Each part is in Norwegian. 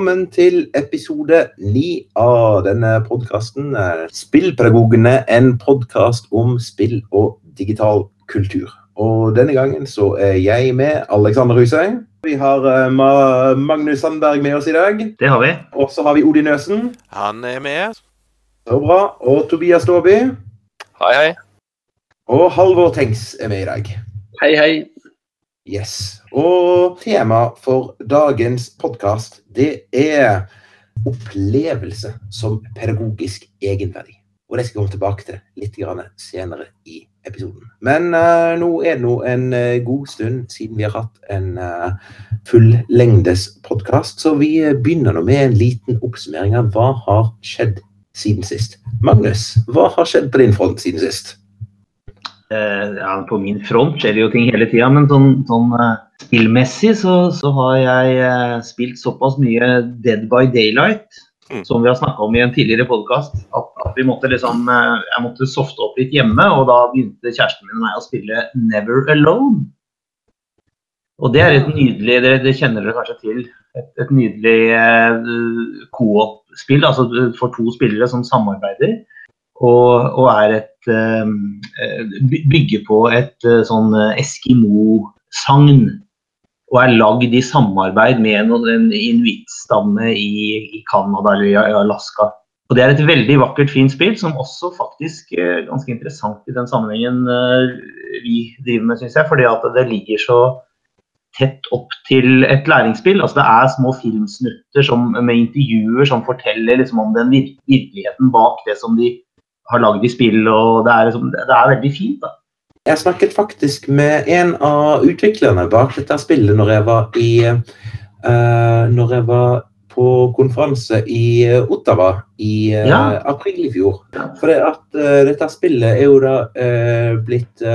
velkommen til episode ni av denne podkasten. Spillpedagogene, en podkast om spill og digital kultur. Og denne gangen så er jeg med Alexander Husøy. Vi har eh, Magnus Sandberg med oss i dag. Det har vi. Og så har vi Odin Nøsen. Han er med. Så bra. Og Tobias Ståby. Hei, hei. Og Halvor Tengs er med i dag. Hei, hei. Yes. Og tema for dagens podkast, det er opplevelse som pedagogisk egenverdi. Og det skal jeg komme tilbake til litt grann senere i episoden. Men uh, nå er det nå en uh, god stund siden vi har hatt en uh, fullengdes podkast, så vi begynner nå med en liten oppsummering av hva har skjedd siden sist. Magnus, hva har skjedd på din front siden sist? Eh, ja, på min front skjer det jo ting hele tida, men sånn, sånn uh, spillmessig så, så, har jeg uh, spilt såpass mye Dead by Daylight, mm. som vi har snakka om i en tidligere podkast, at, at, vi måtte liksom Jeg måtte softe opp litt hjemme, og da begynte kjæresten min og meg å spille Never Alone. Og det er et nydelig Det, det kjenner dere kanskje til. Et, et nydelig co-op-spill, altså for to spillere som samarbeider. Og, og er et uh, bygger på et uh, sånn Eskimo-sagn. Og er lagd i samarbeid med en, inuittstamme i Canada eller i Alaska. Og Det er et veldig vakkert, fint spill, som også faktisk er ganske interessant i den sammenhengen vi driver med, syns jeg. Fordi at det ligger så tett opp til et læringsspill. Altså Det er små filmsnutter som, med intervjuer som forteller liksom om den virkeligheten bak det som de har lagd i spill, og det er, liksom, det er veldig fint. da. Jeg snakket faktisk med en av utviklerne bak dette spillet når jeg var i uh, Når jeg var på konferanse i Ottawa i uh, ja. april i fjor. For det at uh, dette spillet er jo da blitt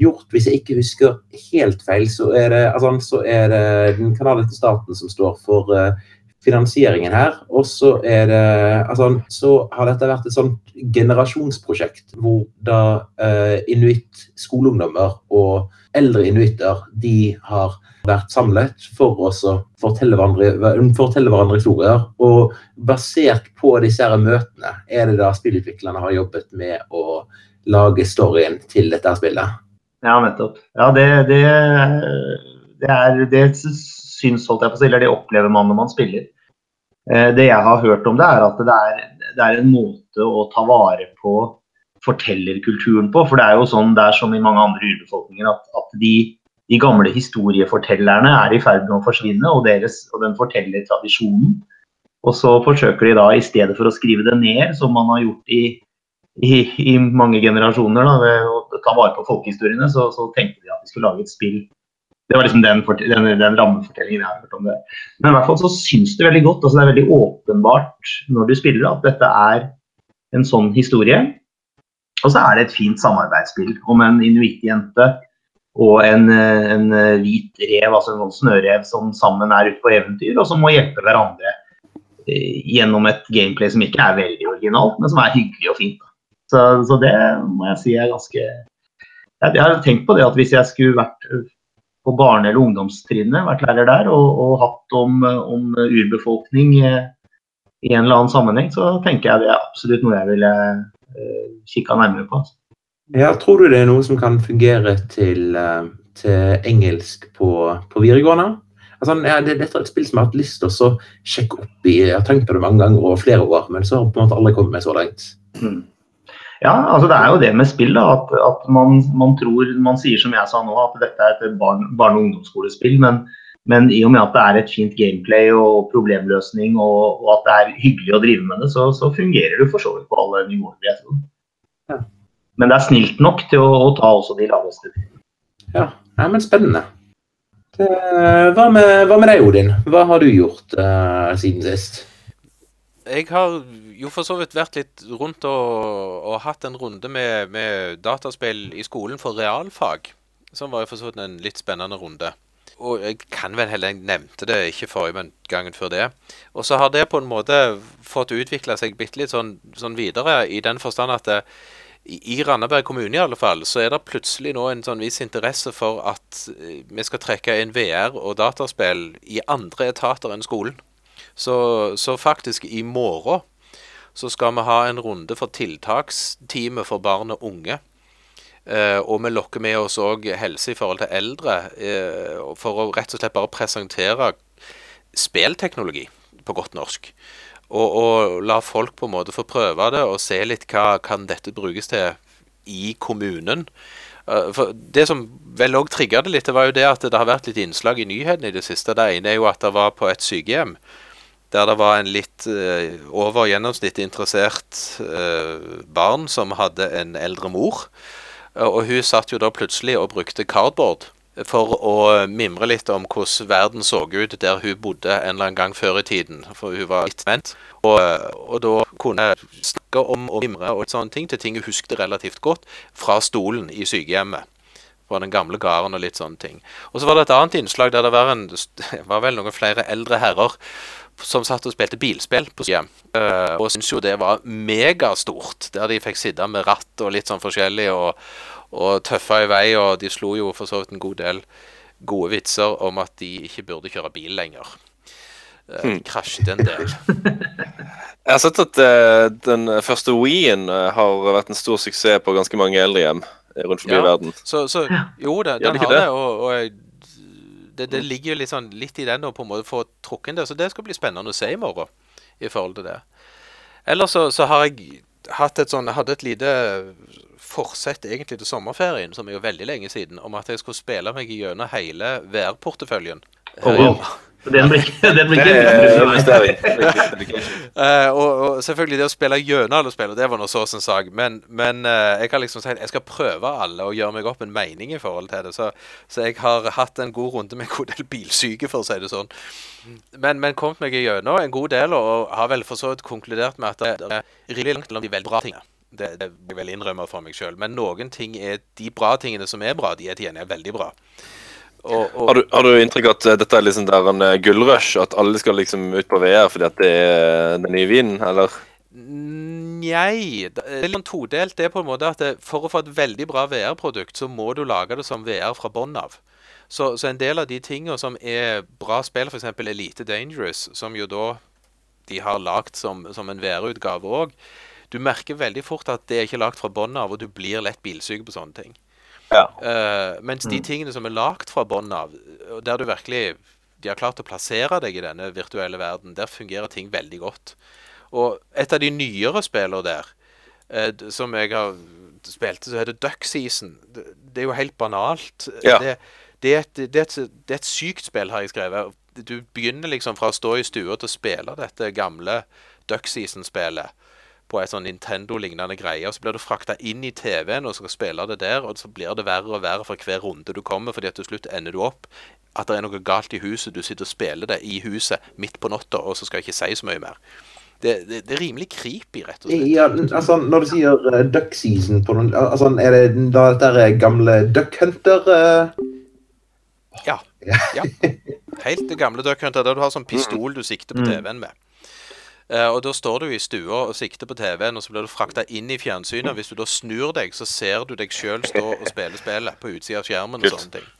gjort, hvis jeg ikke husker helt feil, så er det, altså, så er det den kanadiske staten som står for finansieringen her. Og så er det altså, så har dette vært et sånt generasjonsprosjekt hvor da eh, inuitt skoleungdommer og eldre inuitter de har vært samlet for å fortelle hverandre, fortelle hverandre historier. Og basert på disse her møtene er det da spillutviklerne har jobbet med å lage storyen til dette spillet. Ja, nettopp. Ja, det, det, det er det syns, holdt jeg på å si, eller det opplever man når man spiller. Eh, det jeg har hørt om det, er at det er, det er, en måte å ta vare på fortellerkulturen på. For det er jo sånn det er som i mange andre urbefolkninger at, at de, de, gamle historiefortellerne er i ferd med å forsvinne, og, deres, og den fortellertradisjonen. Og så forsøker de da, i stedet for å skrive det ned, som man har gjort i, i, i mange generasjoner, da, ved å ta vare på folkehistoriene, så, så tenkte de at de skulle lage et spill det var liksom den, den, den, rammefortellingen jeg har hørt om det. Men i hvert fall så syns det veldig godt. altså Det er veldig åpenbart når du spiller at dette er en sånn historie. Og så er det et fint samarbeidsspill om en inuittjente og en, en, hvit rev, altså en sånn snørev som sammen er ute på eventyr, og som må hjelpe hverandre eh, gjennom et gameplay som ikke er veldig originalt, men som er hyggelig og fint. Så, så det må jeg si er ganske jeg, har tenkt på det at hvis jeg skulle vært på barne- eller ungdomstrinnet, vært lærer der, og, og hatt om, om, urbefolkning eh, i en eller annen sammenheng, så tenker jeg det er absolutt noe jeg ville uh, kikka nærmere på. Ja, Tror du det er noe som kan fungere til, uh, til engelsk på, på videregående? Altså, ja, det, dette er et spill som jeg har hatt lyst til å sjekke opp i. Jeg har tenkt på det mange ganger over flere år, men så har jeg på en måte aldri kommet meg så langt. Mm. Ja, altså det er jo det med spill. da, At, at man, man, tror, man sier som jeg sa nå, at dette er et barne- og ungdomsskolespill. Men, men, i og med at det er et fint gameplay og problemløsning, og, og at det er hyggelig å drive med det, så, så fungerer det for så vidt på alle nivåer. jeg tror. Ja. Men det er snilt nok til å, å ta også de laveste. Ja, ja men spennende. Det, hva, med, hva, med, deg, Odin? Hva har du gjort uh, siden sist? Jeg har jo for så vidt vært litt rundt og, og hatt en runde med, med, dataspill i skolen for realfag. Som var jo for så vidt en litt spennende runde. Og jeg kan vel heller nevnte det ikke forrige, men gangen før det. Og så har det på en måte fått utvikla seg bitte litt sånn, sånn, videre, i den forstand at det, i Randaberg kommune i alle fall, så er det plutselig nå en sånn viss interesse for at eh, vi skal trekke inn VR og dataspill i andre etater enn skolen. Så, så faktisk i morgen så skal vi ha en runde for tiltaksteamet for barn og unge. Eh, og vi lokker med oss òg helse i forhold til eldre, eh, for å rett og slett bare presentere spelteknologi på godt norsk. Og, og, la folk på en måte få prøve det og se litt hva kan dette brukes til i kommunen. Uh, for Det som vel òg trigga det litt, det var jo det at det har vært litt innslag i nyhetene i det siste. Det ene er jo at det var på et sykehjem der det var en litt uh, over gjennomsnittet interessert uh, barn som hadde en eldre mor. og hun satt jo da plutselig og brukte cardboard for å mimre litt om hvordan verden så ut der hun bodde en eller annen gang før i tiden. For hun var litt vent. Og, og da kunne jeg snakke om og mimre og sånne ting til ting hun husket relativt godt fra stolen i sykehjemmet. Fra den gamle gården og litt sånne ting. Og så var det et annet innslag der det var, en, var vel noen flere eldre herrer som satt og spilte bilspill på sykehjem. Uh, og syntes jo det var megastort, der de fikk sitte med ratt og litt sånn forskjellig. og og tøffa i vei, og de slo jo for så vidt en god del gode vitser om at de ikke burde kjøre bil lenger. Uh, krasjet en del. Jeg har sett at uh, den første Wii-en uh, har vært en stor suksess på ganske mange eldrehjem rundt forbi ja, verden. Så, så, jo, det, den har det, det og, og jeg, det, det, ligger jo litt, sånn, litt i den å på en måte få trukket det, så det skal bli spennende å se i morgen i forhold til det. Ellers så, så har jeg hatt et sånn, hadde et lite forsett egentlig til sommerferien, som er jo veldig lenge siden, om at jeg skulle spille meg gjennom hele VR-porteføljen. Oh, den blir ikke uh, og, og, selvfølgelig det å spille gjennom alle spillene, det var nå så sin sak. Men, men uh, jeg har liksom sagt jeg skal prøve alle og gjøre meg opp en mening i forhold til det. Så, så jeg har hatt en god runde med en god del bilsyke, for å si det sånn. Men, men kommet meg gjennom en god del, og har vel for så vidt konkludert med at det er rimelig langt mellom de veldig bra tingene. Det, det vil jeg vel innrømme for meg sjøl. Men noen ting er de bra tingene som er bra, de er til gjengjeld veldig bra. Og, og... Har, du, har, du, inntrykk av at eh, dette er liksom der en eh, gullrush? At alle skal liksom ut på VR fordi at det er den nye vinen, eller? Nei. Det er litt sånn todelt. Det er på en måte at det, For å få et veldig bra VR-produkt, så må du lage det som VR fra bånn av. Så, så, en del av de tingene som er bra spill, f.eks. Elite Dangerous, som jo da de har lagd som, som en VR-utgave òg, du merker veldig fort at det er ikke lagd fra bånn av, og du blir lett bilsyk på sånne ting. Ja. Uh, mens de mm. tingene som er lagd fra bånn av, der du virkelig de har klart å plassere deg i denne virtuelle verden, der fungerer ting veldig godt. Og et av de nyere spillene der, uh, som jeg har spilt, så heter Duck Season. Det, det, er jo helt banalt. Ja. Det, det, er et, det, er et, det, er et, sykt spill, har jeg skrevet. Du begynner liksom fra å stå i stua til å spille dette gamle Duck Season-spillet på ei sånn Nintendo-lignende greie. og Så blir du frakta inn i TV-en og skal spille det der, og så blir det verre og verre for hver runde du kommer, fordi at til slutt ender du opp at det er noe galt i huset. Du sitter og spiller det i huset midt på natta, og så skal jeg ikke si så mye mer. Det, det, det, er rimelig creepy, rett og slett. Ja, altså, Når du sier uh, duck season på noen, altså, Er det da dette gamle Duck Hunter uh... ja. ja. Helt det gamle Duck Hunter, der du har sånn pistol du sikter på mm. TV-en med. Uh, og Da står du i stua og sikter på TV-en, og så blir du frakta inn i fjernsynet. Hvis du da snur deg, så ser du deg sjøl stå og spille spillet på utsida av skjermen. og sånne ting.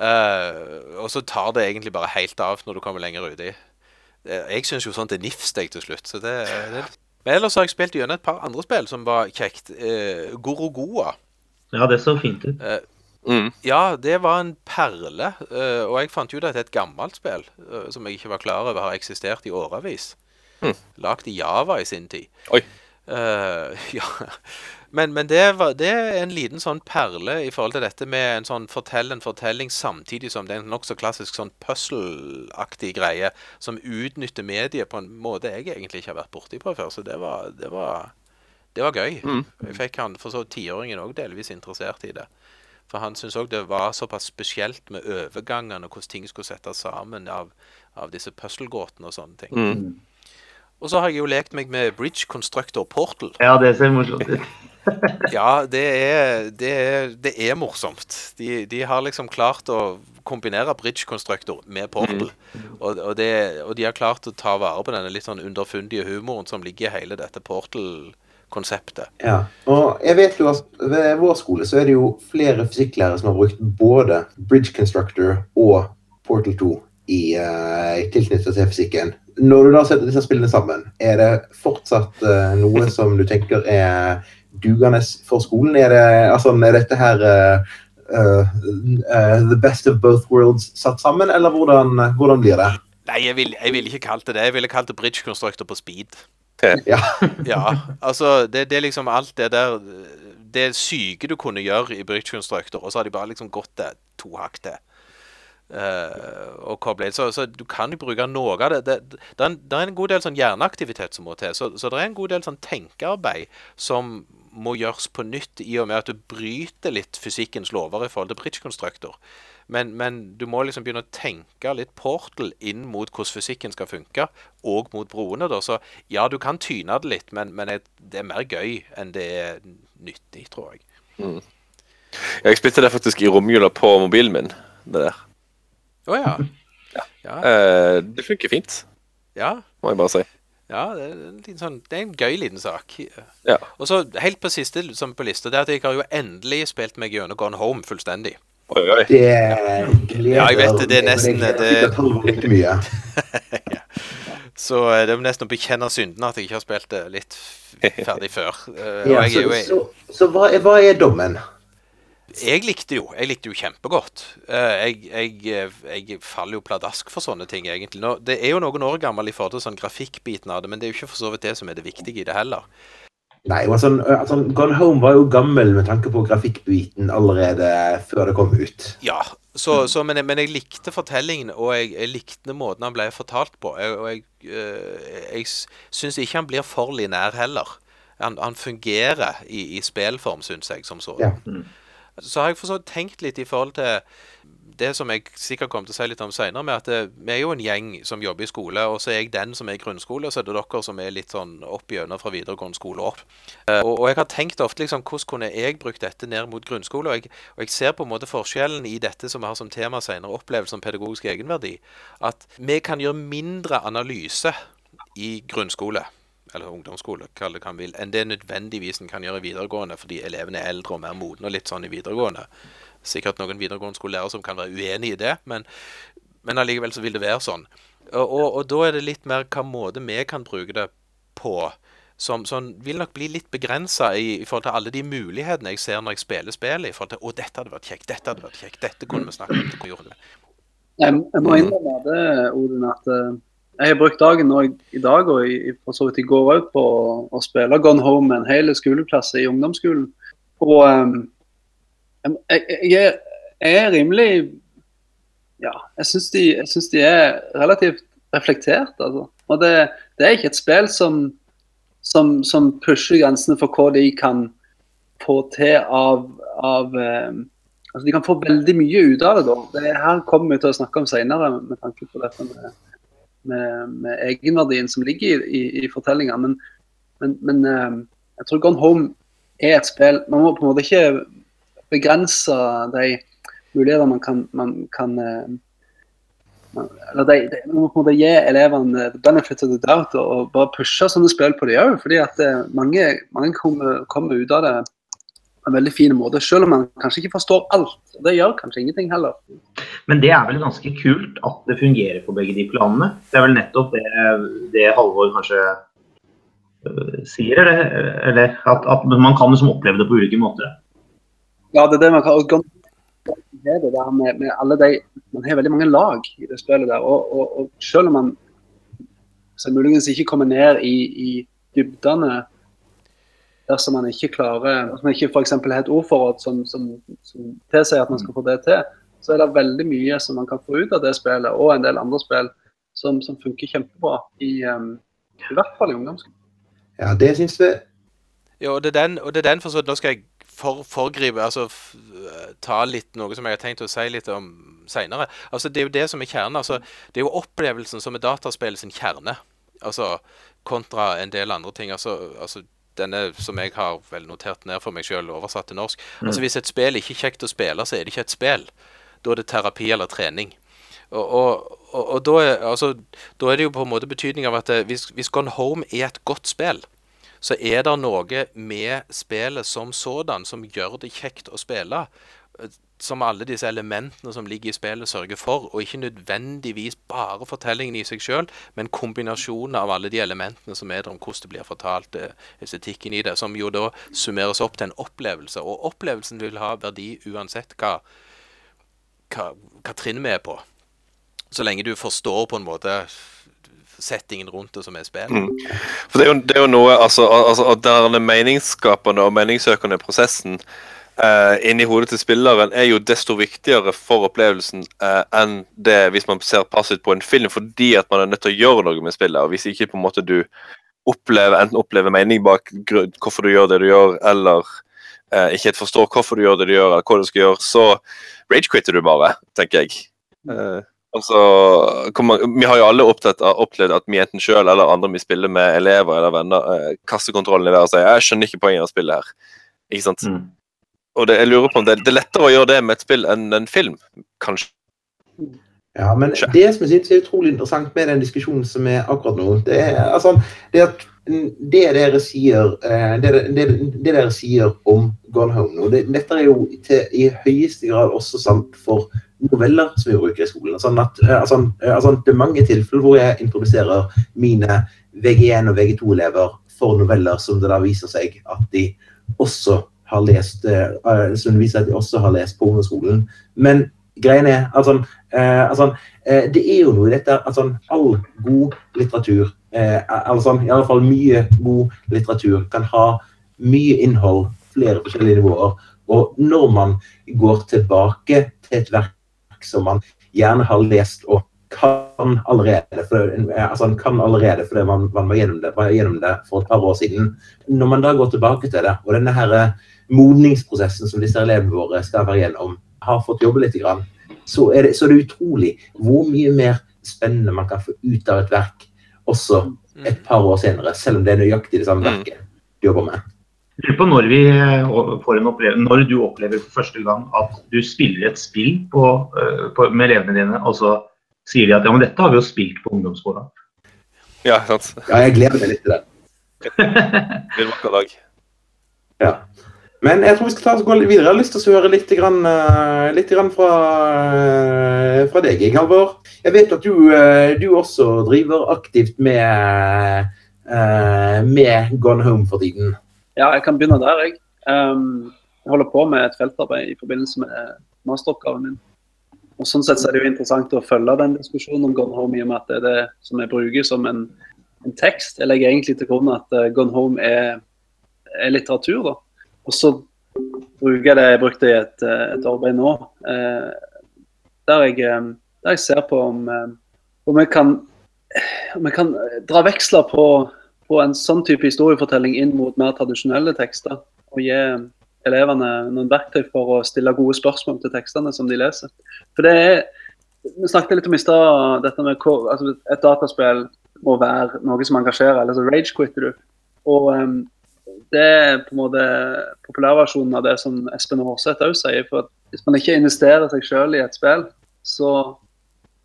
Uh, og så tar det egentlig bare helt av når du kommer lenger uti. Uh, jeg syns jo sånt er nifst jeg til slutt. så det, det Men ellers har jeg spilt gjennom et par andre spill som var kjekt. Uh, Gorogoa. Ja, det så fint ut. Mm. Ja, det var en perle. og jeg fant ut at det er et gammelt spill som jeg ikke var klar over har eksistert i årevis. Mm. Lagd i Java i sin tid. Oi. Uh, ja. Men, men det, var, det, er en liten sånn perle i forhold til dette med en sånn fortell en fortelling samtidig som det er en nokså klassisk sånn puzzle-aktig greie som utnytter mediet på en måte jeg egentlig ikke har vært borti på før. Så det var, det var, det var gøy. Mm. Jeg fikk han for så tiåringen òg delvis interessert i det. For han syntes òg det var såpass spesielt med overgangene og hvordan ting skulle settes sammen av, av disse puzzle-gåtene og sånne ting. Mm. Og så har jeg jo lekt meg med Bridge Constructor Portal. Ja, det ser morsomt ut. ja, det er, det, er, det er, morsomt. De, de, har liksom klart å kombinere Bridge Constructor med Portal. Mm. Og, og, det, og, de har klart å ta vare på denne litt sånn underfundige humoren som ligger i hele dette Portal-konseptet. Ja, og jeg vet jo at ved vår skole så er det jo flere fysikklærere som har brukt både Bridge Constructor og Portal 2 i uh, tilknyttet til fysikken. Når du da setter disse spillene sammen, er det fortsatt uh, noe som du tenker er dugende for skolen? Er, det, altså, er dette her uh, the best of both worlds satt sammen, eller hvordan, hvordan blir det? Nei, jeg ville vil ikke kalt det det. Jeg ville kalt det bridge constructor på speed. Ja. ja, altså det, det, er liksom alt det der Det syke du kunne gjøre i bridge constructor, og så har de bare liksom gått det to hakk til. Uh, og koble inn. Så, så, du kan bruke noe av det. Det, det, det, er, en, det er, en, god del sånn hjerneaktivitet som må til. Så, så, det er en god del sånn tenkearbeid som må gjøres på nytt, i og med at du bryter litt fysikkens lover i forhold til bridge constructor. Men, men, du må liksom begynne å tenke litt portal inn mot hvordan fysikken skal funke, og mot broene. da, Så ja, du kan tyne det litt, men, men det er mer gøy enn det er nyttig, tror jeg. Mm. Jeg spilte det faktisk i romjula på mobilen min. det der. Å oh, ja. ja. ja. Eh, det funker fint, ja. må jeg bare si. Ja, det er, en, sånn, det er en gøy liten sak. Ja. Og så helt på siste som på lista, det er at jeg har jo endelig spilt meg gjennom Gone Home fullstendig. Oi, oi. Det gleder Ja, jeg vet det. Det er nesten det, ja. Så eh, det er nesten å bekjenne synden at jeg ikke har spilt det litt ferdig før. Uh, ja, så, jo, så, så hva, er, hva, er, dommen? Jeg likte jo jeg likte jo kjempegodt. Uh, jeg, jeg, jeg, faller jo pladask for sånne ting, egentlig. Nå, det er jo noen år gammel i forhold til sånn grafikkbiten av det, men det er jo ikke for så vidt det som er det viktige i det heller. Nei, altså, altså, Gone Home var jo gammel med tanke på grafikkbiten allerede før det kom ut. Ja, så, så, men, jeg, men, jeg likte fortellingen, og jeg, jeg, likte måten han ble fortalt på. Jeg, og jeg, øh, jeg syns ikke han blir for linær heller. Han, han fungerer i, i spillform, syns jeg, som så. Ja. Så har jeg for tenkt litt i forhold til det som jeg sikkert kommer til å si litt om seinere, med at eh, vi er jo en gjeng som jobber i skole, og så er jeg den som er i grunnskole, og så er det dere som er litt sånn opp gjennom fra videregående skole opp. Uh, og, og, jeg har tenkt ofte liksom, hvordan kunne jeg brukt dette ned mot grunnskole? Og jeg, og jeg ser på en måte forskjellen i dette som vi har som tema senere, opplevelse som pedagogisk egenverdi. At vi kan gjøre mindre analyse i grunnskole eller ungdomsskole, kall det kan vil, enn det nødvendigvis en kan gjøre i videregående, fordi elevene er eldre og mer modne og litt sånn i videregående sikkert noen videregående skolelærere som kan være uenig i det, men, men allikevel så vil det være sånn. Og, og, og, da er det litt mer hva måte vi kan bruke det på. Som, som vil nok bli litt begrensa i, i, forhold til alle de mulighetene jeg ser når jeg spiller spillet. I forhold til 'Å, dette hadde vært kjekt. Dette hadde vært kjekt. Dette kunne vi snakket om.' Jeg, jeg må innrømme det, Odin, at uh, jeg har brukt dagen nå i dag og for så vidt i går òg på å, å, spille Gone Home med en hel skoleklasse i ungdomsskolen. Og um, jeg, jeg, er rimelig Ja, jeg syns de, de, er relativt reflektert, altså. Og det, det, er ikke et spill som, som, som, pusher grensene for hva de kan få til av, av um, Altså, De kan få veldig mye ut av det. da. Det her kommer vi til å snakke om senere, med tanke på dette med, med, med egenverdien som ligger i, i, i fortellinga. Men, men, men um, jeg tror Gone Home er et spill Man må på en måte ikke begrense de muligheter man kan, man kan eh, man, eller de, de, Man må på en måte gi elevene the benefit of the doubt og bare pushe sånne spill på dem òg. Fordi at eh, mange, mange kommer, kommer, ut av det på en veldig fin måte, selv om man kanskje ikke forstår alt. og Det gjør kanskje ingenting heller. Men det er vel ganske kult at det fungerer på begge de planene. Det er vel nettopp det, det Halvor kanskje uh, sier, eller, eller at, at, man kan liksom oppleve det på ulike måter. Ja, det er det man kan. Og det der med, med alle de Man har veldig mange lag i det spillet der. Og, og, og selv om man så muligens ikke kommer ned i, i dybdene dersom man ikke klarer Hvis man ikke f.eks. har et ordforråd som, som, som tilsier at man skal få det til, så er det veldig mye som man kan få ut av det spillet, og en del andre spill som, som funker kjempebra. I, um, I hvert fall i ungdomsskolen. Ja, det syns vi. Ja, og det er den, og det er den for så, Nå skal jeg for, forgripe, Altså ta litt noe som jeg har tenkt å si litt om seinere. Altså, det er jo det som er kjernen. Altså, det er jo opplevelsen som er dataspillets kjerne. Altså kontra en del andre ting. Altså, altså denne som jeg har vel notert ned for meg sjøl, oversatt til norsk. Mm. Altså Hvis et spill ikke er kjekt å spille, så er det ikke et spill. Da er det terapi eller trening. Og, og, og, og da, er, altså, da, er, det jo på en måte betydning av at hvis, hvis Gone Home er et godt spill, så er det noe med spillet som sådan som gjør det kjekt å spille. Som alle disse elementene som ligger i spillet, sørger for. Og ikke nødvendigvis bare fortellingen i seg sjøl, men kombinasjonen av alle de elementene som er der, om hvordan det blir fortalt, eh, estetikken i det, som jo da summeres opp til en opplevelse. Og opplevelsen vil ha verdi uansett hva, hva, hva trinn vi er på. Så lenge du forstår på en måte settingen rundt det som er spillet. Mm. For det er, jo, det er jo, noe altså, altså den meningsskapende og meningssøkende prosessen uh, inni hodet til spilleren er jo desto viktigere for opplevelsen uh, enn det hvis man ser passivt på en film, fordi at man er nødt til å gjøre noe med spillet. og Hvis ikke på en måte du opplever, enten opplever mening bak hvorfor du gjør det du gjør, eller uh, ikke forstår hvorfor du gjør det du gjør, eller hva du skal gjøre, så rage-quitter du bare, tenker jeg. Uh, Altså, vi har jo alle opptatt, opplevd at vi enten sjøl eller andre vi spiller med elever eller venner, uh, kaster kontrollen i været og sier 'jeg skjønner ikke poenget av spillet her'. Ikke sant? Mm. Og det, jeg lurer på om det, det, er lettere å gjøre det med et spill enn en film, kanskje. Ja, men det som jeg synes er utrolig interessant med den diskusjonen som er akkurat nå, det er altså, det at det dere sier, eh, det, det, det dere sier om Gone Home nå, det, dette er jo til, i høyeste grad også sant for noveller som vi bruker i skolen. Sånn at, eh, altså, eh, altså, det er mange tilfeller hvor jeg introduserer mine VG1 og VG2-elever for noveller som det da viser seg at de også har lest uh, som viser at de også har lest på ungdomsskolen. Men greien er altså, uh, altså, uh, Det er jo noe i dette altså, All god litteratur, altså, i alle fall mye god litteratur, kan ha mye innhold, flere forskjellige nivåer. Og når man går tilbake til et verk som man gjerne har lest og kan allerede, for, altså kan allerede fordi man, man var, gjennom det, var, gjennom det, for et par år siden. Når man da går tilbake til det, og denne her modningsprosessen som disse elevene våre skal være gjennom, har fått jobbe litt, så, er det, så er det utrolig hvor mye mer spennende man kan få ut av et verk også et par år senere, selv om det er nøyaktig det samme mm. verket du jobber med lurer på når, vi eh, får en når du opplever for første gang at du spiller et spill på, eh, på, med elevene dine, og så sier de at ja, men dette har vi jo spilt på ungdomsskolen. Ja, sant. Ja, jeg gleder meg litt til det. Det blir vakker dag. Ja. Men jeg tror vi skal ta oss gå videre. Jeg har lyst til å høre litt, grann, uh, litt grann fra, uh, fra deg, Halvor. Jeg vet at du, uh, du også driver aktivt med, med Gone Home for tiden. Ja, jeg kan begynne der, jeg. Um, jeg holder på med et feltarbeid i forbindelse med masteroppgaven min. Og Sånn sett så er det jo interessant å følge den diskusjonen om Gone Home, i og med at det er det som jeg bruker som en, en tekst. Jeg legger egentlig til grunn at Gone Home er, er, litteratur. da. Og så bruker jeg det jeg brukte i et, eh, et arbeid nå, uh, der, jeg, der, jeg, ser på om, om, jeg kan, om jeg kan dra veksler på på en sånn type historiefortelling inn mot mer tradisjonelle tekster. Og gi elevene noen verktøy for å stille gode spørsmål til tekstene som de leser. For det er, Vi snakket litt om i stad dette med altså et dataspill må være noe som engasjerer, eller så rage-quitter du. Og um, det er på en måte populærversjonen av det som Espen Aarseth òg sier. for Hvis man ikke investerer seg sjøl i et spill, så,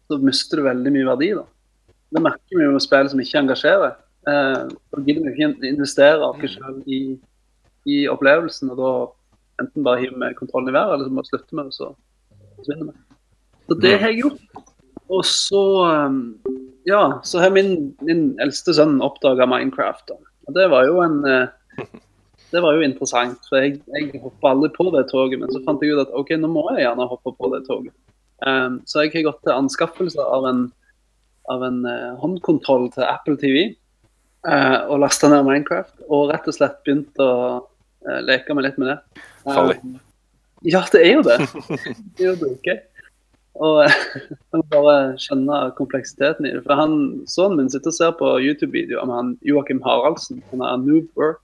så mister du veldig mye verdi. da. Det merker vi jo med spill som ikke engasjerer. Eh, da gidder vi ikke investere oss selv i, i, opplevelsen. Og da enten bare hiver vi kontrollen i været, eller så må vi slutte med det, så forsvinner vi. Så det har jeg gjort. Og så eh, ja, så har min, min eldste sønn oppdaga Minecraft. Da. Og det var jo en eh, det var jo interessant, for jeg, jeg hoppa aldri på det toget. Men så fant jeg ut at OK, nå må jeg gjerne hoppe på det toget. Um, så jeg har gått til anskaffelse av en, av en uh, håndkontroll til Apple TV uh, og lasta ned Minecraft. Og rett og slett begynt å uh, leke meg litt med det. Um, ja, det er jo det. Det er jo dritgøy. Og jeg må bare skjønne kompleksiteten i det. For han, Sønnen min sitter og ser på YouTube-videoer med han Joakim Haraldsen. Han er noob work.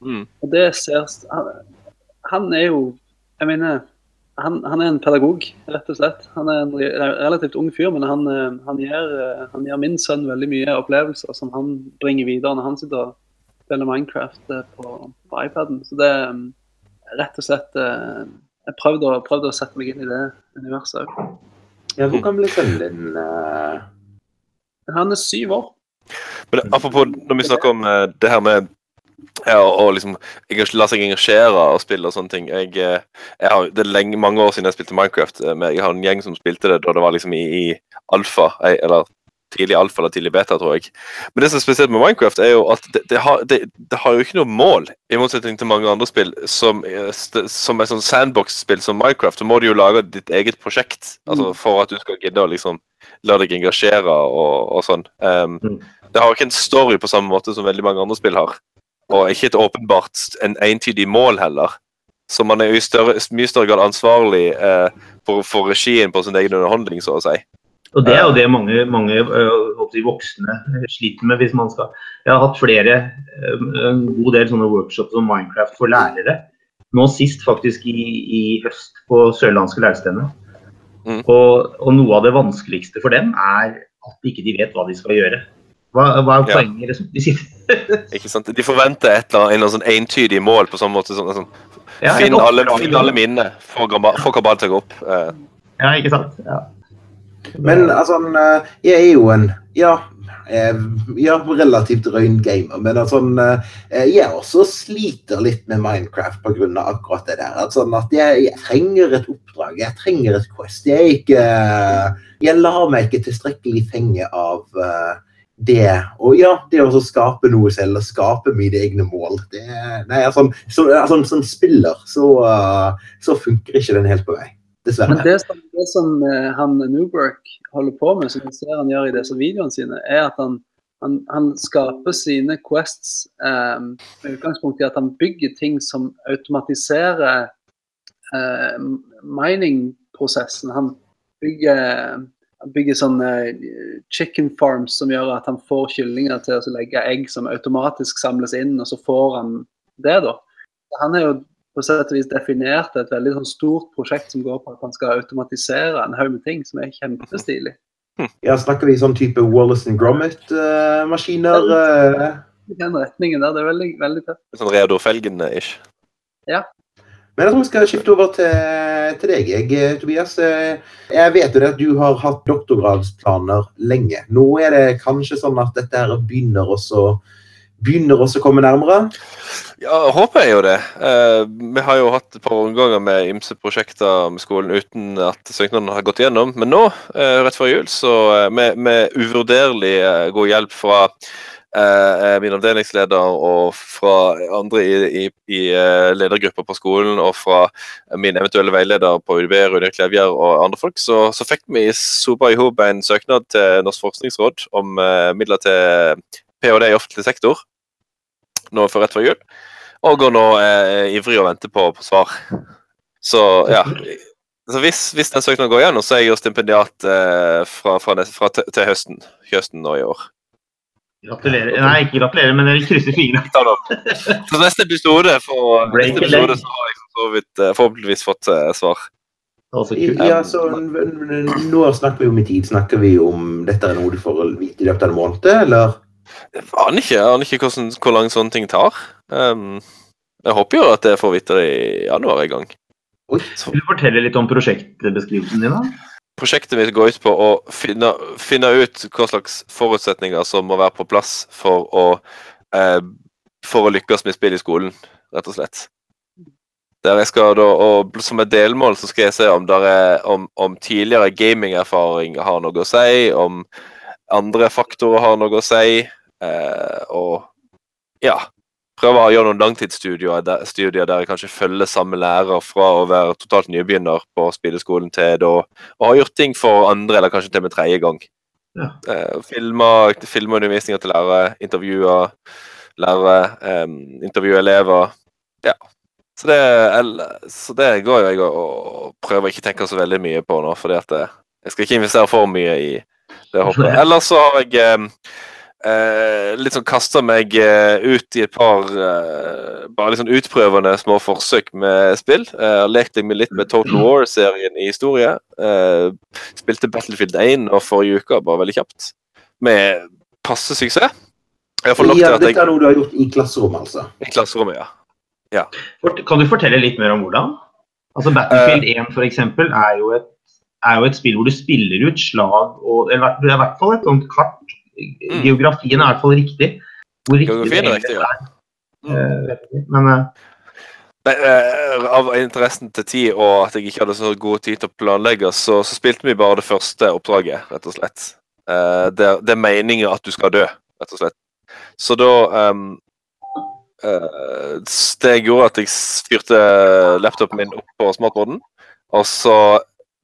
Mm. Og det ser han, han er jo Jeg mener han, han, er en pedagog, rett og slett. Han er en relativt ung fyr, men han, eh, han, gir, eh, han, gir, min sønn veldig mye opplevelser som han bringer videre når han sitter og spiller Minecraft eh, på, på iPaden. Så det er rett og slett Jeg prøvde å, prøvde å sette meg inn i det universet òg. Ja, hvor gammel er sønnen din? Han er syv år. Men Apropos når vi snakker om det her med Ja, og liksom la seg engasjere og spille og sånne ting. Jeg, eh, jeg har, det er lenge, mange år siden jeg spilte Minecraft, eh, men jeg har en gjeng som spilte det da det var liksom i, i alfa, eh, eller tidlig alfa eller tidlig beta, tror jeg. Men det som er spesielt med Minecraft, er jo at det, det, har, det, det har jo ikke noe mål, i motsetning til mange andre spill som, som er sånn sandbox-spill som Minecraft. Så må du jo lage ditt eget prosjekt altså for at du skal gidde å liksom la deg engasjere og, og sånn. Um, Mm. Det har ikke en story på samme måte som veldig mange andre spill har. Og ikke et åpenbart en entydig mål heller. Så man er jo i større, mye større grad ansvarlig eh, for, for regien på sin egen underholdning, så å si. Og det er jo det mange, mange de voksne sliter med hvis man skal Jeg har hatt flere, øh, en god del sånne workshops om Minecraft for lærere. Nå sist faktisk i, i høst på Sørlandske lærestevne. Mm. Og, og noe av det vanskeligste for dem er at ikke de vet hva de skal gjøre. Hva, hva er Ja. poenget? liksom? De sitter Ikke sant? De forventer et eller annet, en sånn entydig mål på sånn måte. Sånn, sånn, Ja, finn, alle, finn alle minnene. Få kabal til å gå opp. Eh, Ja, ikke sant? Ja. Men altså, eh, jeg er jo en ja, eh, ja relativt røyn gamer, men altså, eh, jeg også sliter litt med Minecraft pga. akkurat det der. At sånn at jeg, jeg trenger et oppdrag, jeg trenger et Quest. Jeg, er ikke, jeg lar meg ikke tilstrekkelig fenge av eh, det. Og ja, det å skape noe selv og skape mine egne mål. Det, nei, altså, så, altså, som spiller så, eh, så funker ikke den helt på. Men Dessverre. det som, det som eh, han Newberg holder på med, som jeg ser han gjør i disse videoene sine, er at han, han, han skaper sine quests eh, med utgangspunkt i at han bygger ting som automatiserer eh, mining-prosessen. Han bygger, bygger sånne eh, chicken farms som gjør at han får kyllinger til å legge egg som automatisk samles inn, og så får han det, da. Han er jo på sett og vis definert et veldig sånn stort prosjekt som går på at han skal automatisere en haug med ting, som er kjempestilig. Ja, Snakker vi sånn type Wallace and Gromit-maskiner? Uh, I den retningen der. Det er veldig, veldig tøft. sånn Reodor Felgen-ish. Men jeg tror vi skal skifte over til, til deg, jeg, eh, Tobias. Eh, Jeg vet jo at du har hatt doktorgradsplaner lenge. Nå er det kanskje sånn at dette her begynner også begynner også å komme nærmere. Ja, håper jeg jo det. Eh, vi har jo hatt et par omganger med ymse prosjekter med skolen uten at søknadene har gått igjennom. Men nå, eh, rett før jul, så eh, med, med uvurderlig god hjelp fra min avdelingsleder og fra andre i, i, i eh, ledergrupper på skolen og fra min eventuelle veileder på UDB, Rune Klevjer og andre folk, så, så fikk vi sopa i hop en søknad til Norsk forskningsråd om eh, midler til ph.d. i offentlig sektor nå for rett før jul. Og går nå eh, ivrig og venter på, på svar. Så ja. Så hvis, hvis den søknaden går igjennom, så er jeg jo stipendiat eh, fra, fra, fra til høsten. Høsten nå i år. Gratulerer. Nei, ikke gratulerer, men jeg krysser fingrene. Så neste episode, for, neste episode så har jeg så vidt eh, forhåpentligvis fått eh, svar. Ja, så Nå snakker vi om i tid. Snakker vi om dette er noe du får vite i løpet av en måned, eller? Jeg aner ikke, jeg aner ikke hvordan, hvor lang sånne ting tar. Um, jeg håper jo at jeg får vite det i januar en gang. Oi. Så Vil du fortelle litt om prosjektbeskrivelsen din? da? Prosjektet mitt går ut på å finne, finne ut hva slags forutsetninger som må være på plass for å, eh, for å lykkes med spill i skolen, rett og slett. Der jeg skal da, og Som et delmål så skal jeg se om, er, om, om tidligere gamingerfaring har noe å si, om andre faktorer har noe å si, eh, og ja Prøve å gjøre noen langtidsstudier der, studier der jeg kanskje følger samme lærer fra å være totalt nybegynner på spilleskolen til da og har gjort ting for andre, eller kanskje til og med tredje gang. Ja. Eh, filmer, filmer undervisninger til lærere, intervjuer lærere, eh, intervjue elever. Ja. Så det, så det går jo jeg og, og prøver ikke å tenke så veldig mye på nå, fordi at eh, jeg skal ikke investere for mye i det hoppet. Ellers så har jeg em, eh, litt sånn kaster meg eh, ut i et par eh, bare litt sånn utprøvende små forsøk med spill. Eh, lekte lekt meg litt med Total War-serien i historie. Eh, spilte Battlefield 1 og forrige uke, bare veldig kjapt. Med passe suksess. Jeg har fått lov til Ja, at dette er noe du har gjort i klasserommet, altså. I klasserommet, ja. ja. Kan du fortelle litt mer om hvordan? Altså Battlefield 1 for eksempel, er jo, et, er jo et spill hvor du spiller ut slag og eller, Det er i hvert fall et sånt kart. Geografien er i hvert fall riktig. Hvor riktig Geografien er riktig, ja. er. Uh, vet ikke. Men uh, Nei, uh, Av interessen til tid og at jeg ikke hadde så god tid til å planlegge, så, så spilte vi bare det første oppdraget, rett og slett. det, det, er meningen at du skal dø, rett og slett. Så da um, Det gjorde at jeg fyrte laptopen min opp på smartboarden, og så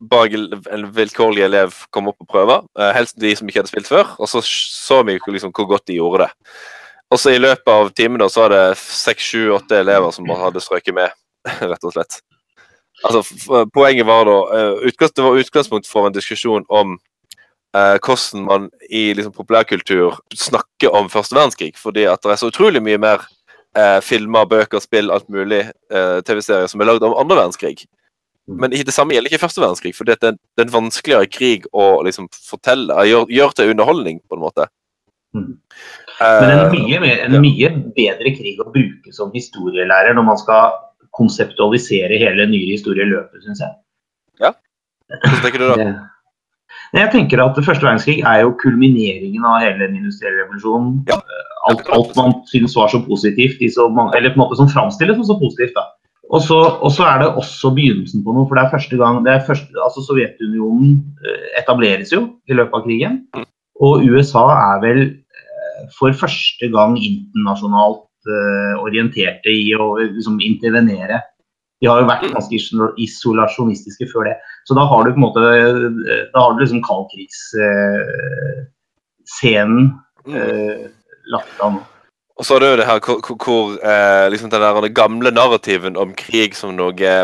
ba jeg en vilkårlig elev kom opp og prøver. helst de som ikke hadde spilt før, og så så vi liksom hvor godt de gjorde det. Og så i løpet av timen da, så var det seks, sju, åtte elever som hadde strøket med, rett og slett. Altså, Poenget var da eh, Det var utgangspunkt for en diskusjon om eh, hvordan man i liksom, populærkultur snakker om første verdenskrig. Fordi at det er så utrolig mye mer eh, filmer, bøker, spill, alt mulig eh, TV-serier som er lagd om andre verdenskrig. Men det samme gjelder ikke første verdenskrig, for det er en, det er en vanskeligere krig å liksom, fortelle, gjøre gjør til underholdning, på en måte. Mm. Men en mye, en mye, bedre krig å bruke som historielærer når man skal konseptualisere hele nyere historieløpet, syns jeg. Ja. Hvordan tenker du da? Jeg tenker at Første verdenskrig er jo kulmineringen av hele den industrielle revolusjonen. Ja. Alt, alt, man synes var så positivt, så mange, eller på en måte som framstilles som så positivt. da. Og så, og så, er det også begynnelsen på noe. for det er første gang, er første, altså Sovjetunionen eh, etableres jo i løpet av krigen. Og USA er vel for første gang internasjonalt uh, orienterte i å liksom, intervenere. De har jo vært ganske isolasjonistiske før det. Så da har du på en måte Da har du liksom kaldkrigsscenen uh, lagt an. Og så er det jo det her hvor, hvor eh, liksom den der gamle narrativen om krig som noe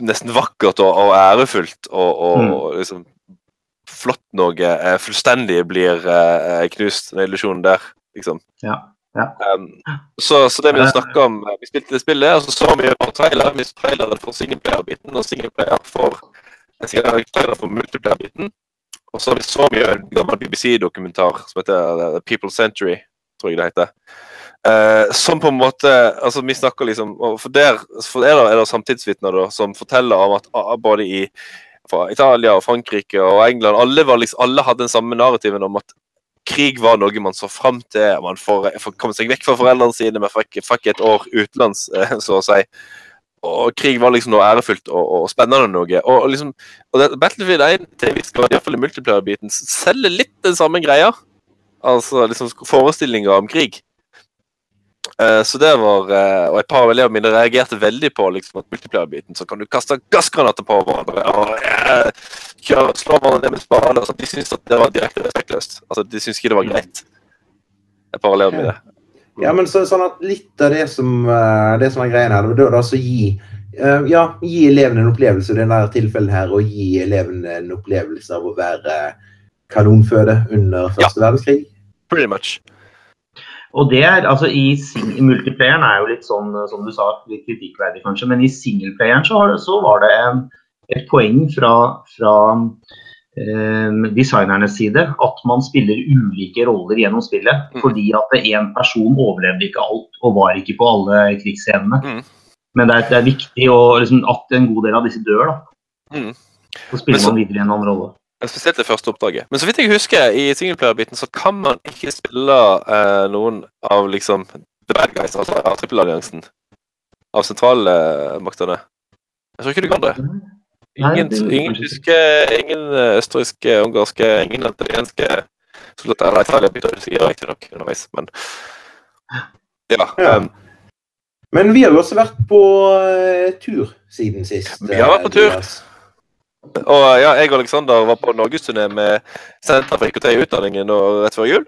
nesten vakkert og, og ærefullt og, og mm. liksom flott noe eh, fullstendig blir eh, knust, den illusjonen der, liksom. Ja. Ja. Um, så, så, det vi snakka om eh, Vi spilte det spillet, og så så vi på trailer. Vi så traileren for singleplayer-biten og singleplayer for for multiplayer-biten. Og så så vi en gammel BBC-dokumentar som heter The People's Century, tror jeg det heter. Uh, som på en måte altså Vi snakker liksom For der for er det, er det samtidsvitner som forteller om at både i Italia og Frankrike og England. Alle, liksom, alle hadde den samme narrativen om at krig var noe man så fram til. Man får, får komme seg vekk fra foreldrene sine, men fikk, fikk et år utenlands, eh, så å si. Og krig var liksom noe ærefullt og, og spennende noe. Og, liksom, og det, Battlefield 1 til viss grad, iallfall i multiplayer-biten, selger litt den samme greia. Altså liksom forestillinger om krig. Uh, så det var uh, Og et par av elever mine reagerte veldig på liksom, at multiplayer-biten så kan du kaste gassgranater på hverandre og uh, kjøre, slå hverandre med spade. Altså, de syntes at det var direkte respektløst. Altså, de syntes ikke det var greit. Et par elever mine. Ja, men så, sånn at litt av det som, det som er greia her, det var altså gi ja, gi elevene en opplevelse i denne tilfellet her, og gi elevene en opplevelse av å være kanonføde under første ja. verdenskrig. Pretty much. Og det er, altså i, i multiplayeren er jo litt sånn, som du sa, litt kritikkverdig kanskje, men i singleplayeren så, så var det en, et poeng fra, fra eh, designernes side at man spiller ulike roller gjennom spillet. Mm. Fordi at én person overlevde ikke alt og var ikke på alle krigsscenene. Mm. Men det er, det er viktig å, liksom, at en god del av disse dør. da. Mm. Så spiller så, man videre i en annen rolle. Spesielt det første oppdraget. Men så vidt jeg husker, i singleplayer-biten så kan man ikke spille eh, noen av liksom the bad guys, altså av trippelalliansen. Av sentralmaktene. Jeg tror ikke du kan det. Ingen, ingen tyske, ingen eh, østerrikske, ungarske, ingen italienske soldater. Eller Italia bytter sier riktignok underveis, men ja. ja. Um, men vi har jo også vært på uh, tur siden sist. Vi har vært på tur. Og ja, jeg og Aleksander var på norgesturné med Senter for IKT i utdanningen rett før jul.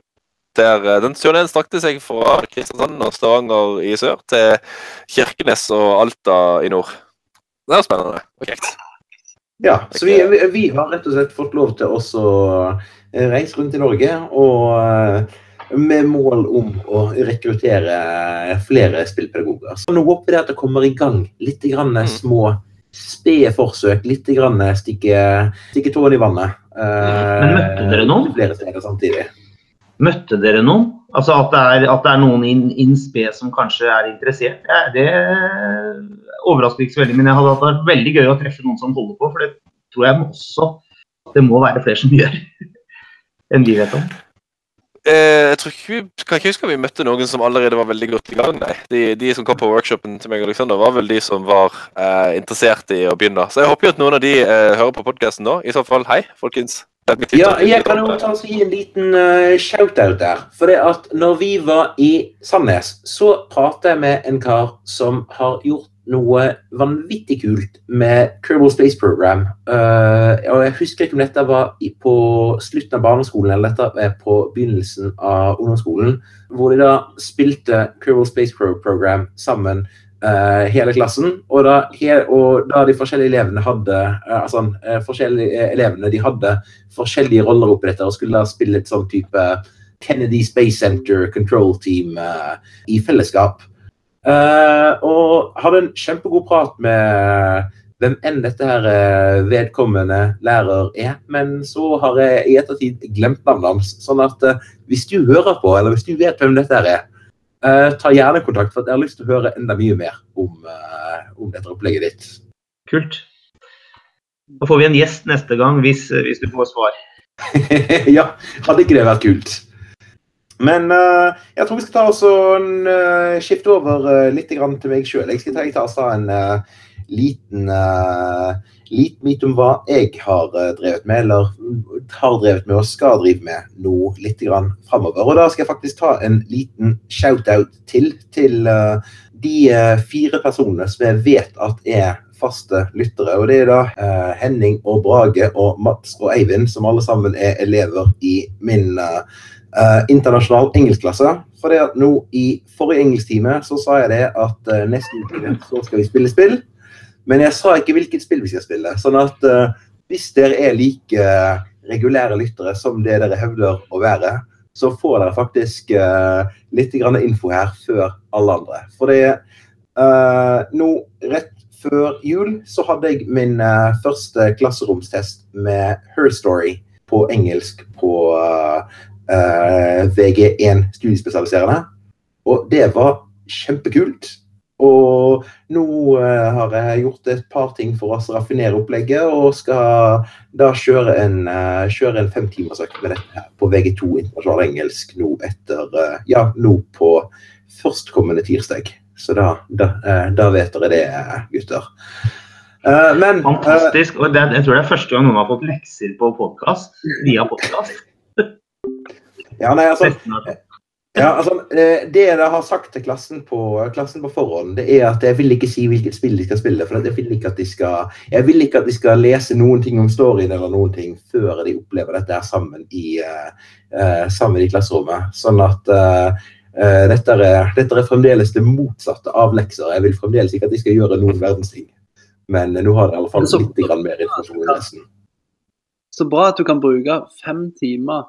Der eh, Den turneen strakte seg fra Kristiansand og Stavanger i sør til Kirkenes og Alta i nord. Det er spennende og kjekt. Ja, så vi, vi, har rett og slett fått lov til å eh, reise rundt i Norge og eh, med mål om å rekruttere flere spillpedagoger. Så nå håper jeg at det kommer i gang litt grann mm. små spede forsøk, litt grann stikke, stikke tåen i vannet. Men møtte dere noen? Flere steder samtidig. Møtte dere noen? Altså at det er, at det er noen in, in spe som kanskje er interessert? Ja, det overrasker ikke så veldig, men jeg hadde hatt det veldig gøy å treffe noen som holder på, for det tror jeg også det må være flere som gjør enn vi vet om. Eh, jeg tror ikke kan ikke huske om vi møtte noen som allerede var veldig godt i gang. nei. De, de som kom på workshopen til meg og Alexander, var vel de som var eh, interessert i å begynne. Så jeg håper jo at noen av de eh, hører på podkasten nå. I så fall, hei, folkens. Ja, jeg kan jo ta gi en liten uh, shout-out der. For det at når vi var i Sandnes, så pratet jeg med en kar som har gjort noe vanvittig kult med Kerbal Space Program. Uh, og Jeg husker ikke om dette var på slutten av barneskolen eller dette var på begynnelsen av ungdomsskolen. Hvor de da spilte Kerbal Space Program sammen, uh, hele klassen. Og da, he og da, de forskjellige elevene hadde uh, altså, forskjellige elevene de hadde forskjellige roller oppi dette og skulle da spille et sånn type Kennedy Space Center Control Team i fellesskap. Uh, og hadde en kjempegod prat med hvem enn dette her uh, vedkommende lærer er. Men så har jeg i ettertid glemt navnet hans. Sånn at uh, hvis du hører på, eller hvis du vet hvem dette her er, ta gjerne kontakt, for jeg har lyst til å høre enda mye mer om, om dette opplegget ditt. Kult. Da får vi en gjest neste gang hvis, hvis du får svar. ja, hadde ikke det vært kult? Men uh, jeg tror vi skal ta oss en, uh, skifte over uh, litt til meg sjøl. Jeg skal ta, jeg tar oss en liten liten bit om hva jeg har drevet med, eller har drevet med og skal drive med nå litt grann framover. Og da skal jeg faktisk ta en liten shout-out til til de fire personene som jeg vet at er faste lyttere. Og det er da Henning og Brage og Mats og Eivind, som alle sammen er elever i min uh, Uh, internasjonal engelskklasse. For det at nå I forrige engelsktime så sa jeg det at eh, neste uke så skal vi spille spill. Men jeg sa ikke hvilket spill vi skal spille. Sånn at eh, hvis dere er like regulære lyttere som det dere hevder å være, så får dere faktisk litt grann info her før alle andre. For det nå rett før jul så hadde jeg min første klasseromstest med Her Story på engelsk på eh, VG1 studiespesialiserende. Og det var kjempekult. Og nå eh, har jeg gjort et par ting for å raffinere opplegget, og skal da kjøre en, uh, kjøre en femtimersøkt med dette her på VG2 internasjonal engelsk nå etter Ja, nå på førstkommende tirsdag. Så da, da, da vet dere det, gutter. men Fantastisk. og det, jeg tror det er første gang noen har fått lekser på podkast via podkast. Ja, nei, altså, ja, altså, eh, Det jeg har sagt til klassen på, klassen på, forhånd, det er at jeg vil ikke si hvilket spill de skal spille. for Jeg vil ikke at de skal, jeg vil ikke at de skal lese noen ting om storyen eller noen ting før de opplever dette her sammen i, uh, sammen i klasserommet. Sånn at uh, uh, dette, er, dette, er, fremdeles det motsatte av lekser. Jeg vil fremdeles ikke at de skal gjøre noen verdens ting. Men nå har dere i alle fall litt mer informasjon i lesen. Så bra at du kan bruke fem timer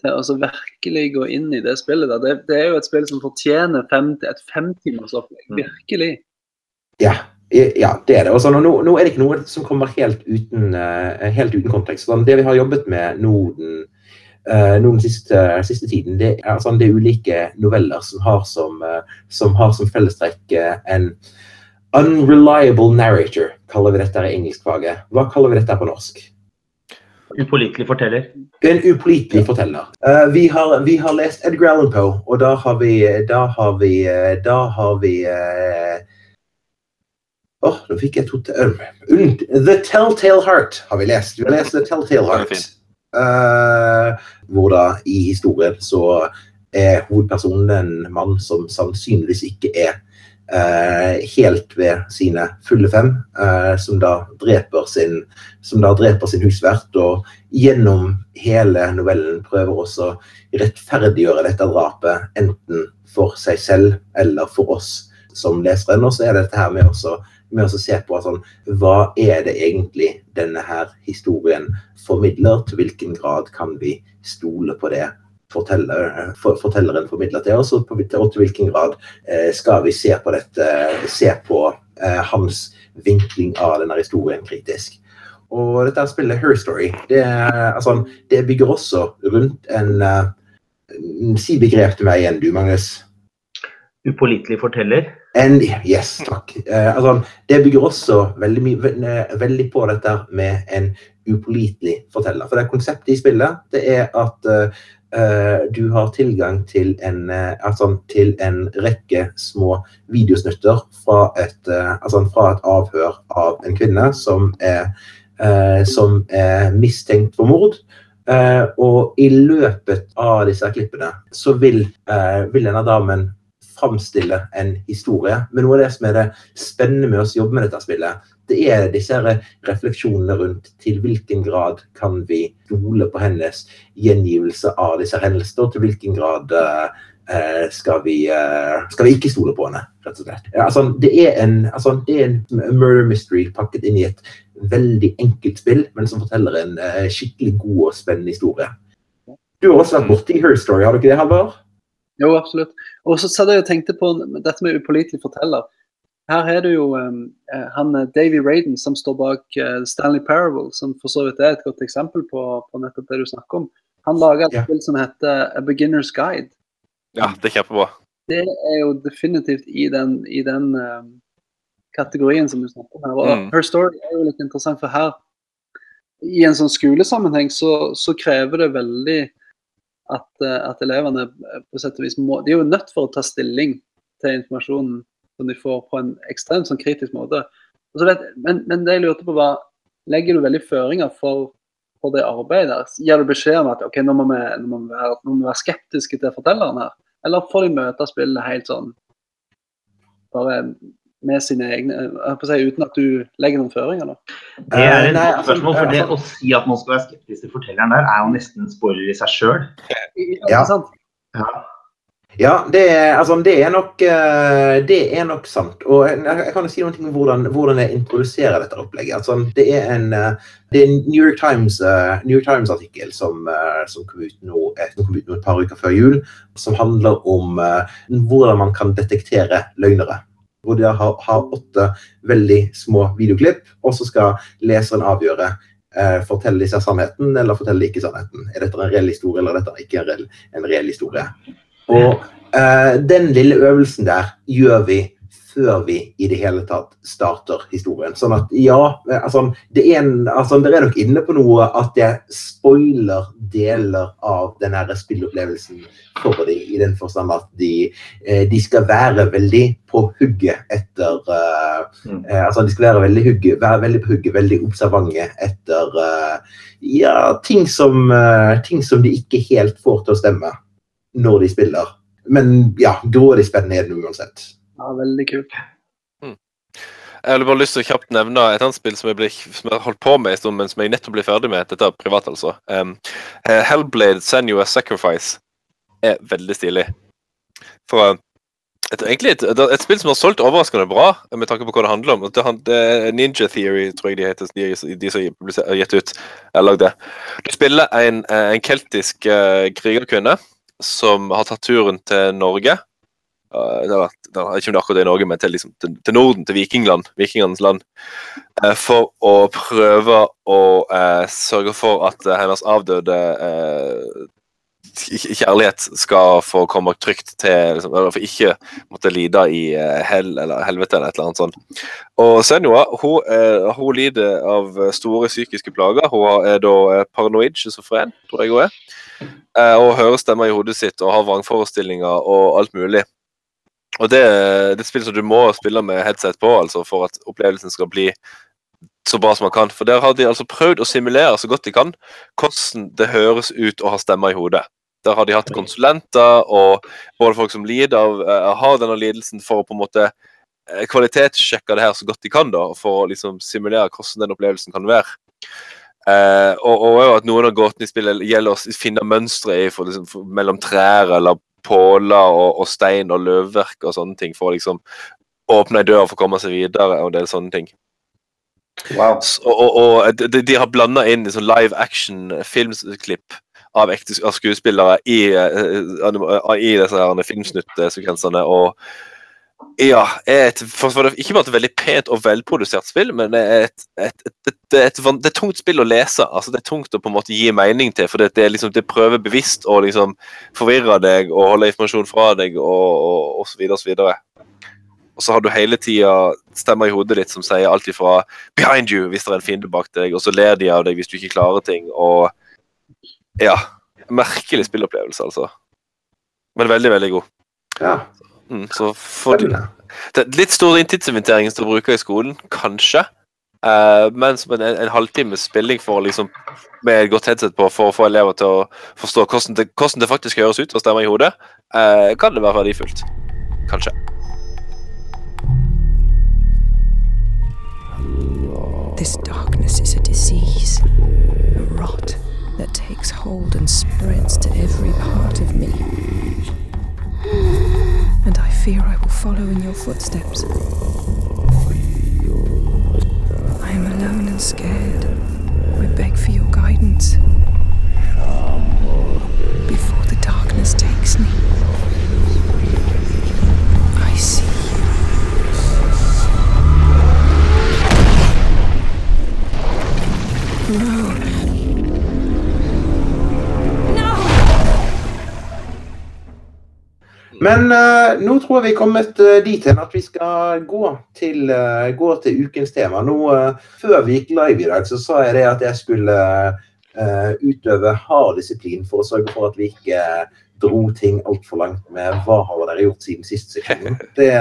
til å virkelig gå inn i det spillet. Det, det, er jo et spill som fortjener fem, et femtimersopplegg. Mm. Virkelig. Ja, ja, det er det. Også, nå, nå, er det ikke noe som kommer helt uten, uh, helt uten kontekst. Sånn, det vi har jobbet med nå den, den siste, siste, tiden, det er, sånn, det er ulike noveller som har som, uh, som, har som fellestrekk en unreliable narrator, kaller vi dette i engelskfaget. Hva kaller vi dette på norsk? Upålitelig forteller. En upålitelig forteller. Uh, vi, har, vi, har, lest Edgar Allan Poe, og da har vi Da har vi, da har vi uh, Åh, oh, nå fikk jeg to til The Telltale Heart har vi lest. Vi har lest The Telltale Heart. Uh, hvor da i historien så er hovedpersonen en mann som sannsynligvis ikke er Eh, helt ved sine fulle fem, eh, som, da dreper sin, da dreper sin husvert. Og gjennom hele novellen prøver også å rettferdiggjøre dette drapet, enten for seg selv eller for oss som lesere. Og så er det dette her med, å med å se på sånn, hva er det egentlig denne her historien formidler, til hvilken grad kan vi stole på det forteller, for, fortelleren formidler til oss, og, til hvilken grad eh, skal vi se på dette, se på eh, hans vinkling av denne historien kritisk. Og dette spillet Her Story, det, altså, det bygger også rundt en uh, Si begrep til meg igjen, du, Magnus. Upålitelig forteller? En, yes, takk. Altså, det bygger også veldig, veldig på dette med en upålitelig forteller. For det konseptet i spillet det er at du har tilgang til en, uh, altså, til en rekke små videosnutter fra et, uh, altså, fra et avhør av en kvinne som er, som er mistenkt for mord. og i løpet av disse klippene så vil, vil denne damen framstille en historie. Men noe av det som er det spennende med å jobbe med dette spillet, det er disse refleksjonene rundt til hvilken grad kan vi stole på hennes gjengivelse av disse hendelsene, og til hvilken grad uh, skal, vi, uh, skal vi ikke stole på henne, rett og slett. Ja, altså, det, er en, altså, det er en murder mystery pakket inn i et veldig enkelt spill, men som forteller en uh, skikkelig god og spennende historie. Du har også vært borti Her Story, har du ikke det, Halvor? Jo, absolutt. Og så satt jeg og tenkte på dette med upålitelig forteller. Her er det jo um, han eh, Davy Raiden som står bak uh, Stanley Parable, som for så vidt er et godt eksempel på, på nettopp det du snakker om. Han lager et yeah. spill som heter A Beginner's Guide. Ja, det er kjempebra. Det er jo definitivt i den, i den um, kategorien som du snakker om her. Og mm. Her Story er jo litt interessant, for her i en sånn skolesammenheng så, så krever det veldig at, at, elevene på sett og vis må De er jo nødt for å ta stilling til informasjonen som de får på en ekstremt sånn kritisk måte. Vet, men, men, det jeg lurte på var, legger du veldig føringer for, for det arbeidet? der? Gir du beskjed om at ok, nå må, vi, nå må vi, være, nå må vi være skeptiske til fortelleren her? Eller får de møte spillet helt sånn bare med sine egne si, Uten at du legger noen føringer? da? Det er et godt spørsmål. for det Å si at man skal være skeptisk til fortelleren der, er jo nesten en spoiler i seg sjøl. Ja. ja. Ja, det er, altså, det er, nok, eh, det er nok sant. Og jeg kan jo si noe om hvordan, hvordan jeg introduserer dette opplegget. Altså, det er en, eh, det er en New York Times-artikkel Times eh, som, som, kom ut nå, som kom ut nå et par uker før jul, som handler om hvordan man kan detektere løgnere. Hvor de har, har åtte veldig små videoklipp, og så skal leseren avgjøre eh, fortelle disse sannheten eller fortelle ikke sannheten. Er dette en reell historie eller er dette ikke en reell, en reell historie? Og eh, den lille øvelsen der gjør vi før vi i det hele tatt starter historien. Sånn at ja, altså, det er, en, altså, dere er nok inne på noe at jeg spoiler deler av den spillopplevelsen for dem, i den forstand at de, eh, de, skal være veldig på hugget etter uh, mm. eh, Altså de skal være veldig, hugget, være veldig på hugget, veldig observante etter uh, ja, ting som, uh, ting som de ikke helt får til å stemme når de spiller. Men ja, grådig spennende er det uansett. Ja, veldig kult. Mm. Jeg har bare lyst til å kjapt nevne et annet spill som jeg, ble, som jeg holdt på med en stund, men som jeg nettopp ble ferdig med. Dette er privat, altså. Um, Hellblade Senua Sacrifice er veldig stilig. For et, egentlig et, et, spill som har solgt overraskende bra, med tanke på hva det handler om. Det, det Ninja Theory, tror jeg de heter, de, de som har gitt ut, har lagd det. Du spiller en, en keltisk uh, krigerkvinne som har tatt turen til Norge. Uh, ikke akkurat i Norge, men til, liksom, til, til, Norden, til Vikingland, vikingenes land. Uh, for å prøve å uh, sørge for at hennes avdøde kjærlighet skal få komme trygt til liksom, Eller for ikke måtte lide i hell eller helvete eller et eller annet sånt. Og Senua hun, hun lider av store psykiske plager. Hun er da paranoid schizofren, tror jeg hun er. Eh, og hører stemmer i hodet sitt og har vrangforestillinger og alt mulig. Og det, det er spill som du må spille med headset på altså for at opplevelsen skal bli så bra som man kan. For der har de altså prøvd å simulere så godt de kan hvordan det høres ut å ha stemmer i hodet. Der har de hatt konsulenter og både folk som lider av uh, har denne lidelsen, for å på en måte uh, kvalitetssjekke det her så godt de kan, da, for å liksom simulere hvordan den opplevelsen kan være. Uh, og, og, at noen av gåtene i spillet gjelder å finne mønstre i for, liksom, for, mellom trær eller påler og, og, stein og løvverk og sånne ting, for å liksom åpne ei dør for å komme seg videre og en del sånne ting. Wow. Så, og, og de, de, har blanda inn liksom, live action filmklipp av, av skuespillere i, uh, i disse filmsnuttsekvensene. og ja, et, for, ikke bare et veldig pent og velprodusert spill, men det er et, et, et, det er et, tungt spill å lese. altså Det er tungt å på en måte gi mening til, for det, det, liksom, det prøver bevisst å liksom forvirre deg og holde informasjon fra deg og, og, og så videre og så videre. Og så har du hele tida stemmer i hodet ditt som sier alt ifra 'behind you' hvis det er en fiende bak deg, og så ler de av deg hvis du ikke klarer ting, og ja. merkelig spillopplevelse, altså. Men veldig, veldig god. Ja, Mm, så for, du det er litt stor tidsinventering som du bruker i skolen, kanskje. Uh, men som en, en halvtimes spilling for liksom, med et godt headset på for å få elever til å forstå hvordan det, hvordan det faktisk høres ut og stemmer i hodet, uh, kan det være verdifullt. Kanskje. This darkness is a disease, a rot that takes hold and spreads to every part of me. And I fear I will follow in your footsteps. I am alone and scared. I beg for your guidance. Before the darkness takes me, I see you. No. Men uh, nå tror jeg vi er kommet uh, dit hen at vi skal gå til, uh, gå til ukens tema. Nå, eh, før vi gikk live i dag, så sa jeg det at jeg skulle eh, utøve hard disiplin for å sørge for at vi ikke eh, dro ting altfor langt med hva har dere gjort siden sist sekund. Det,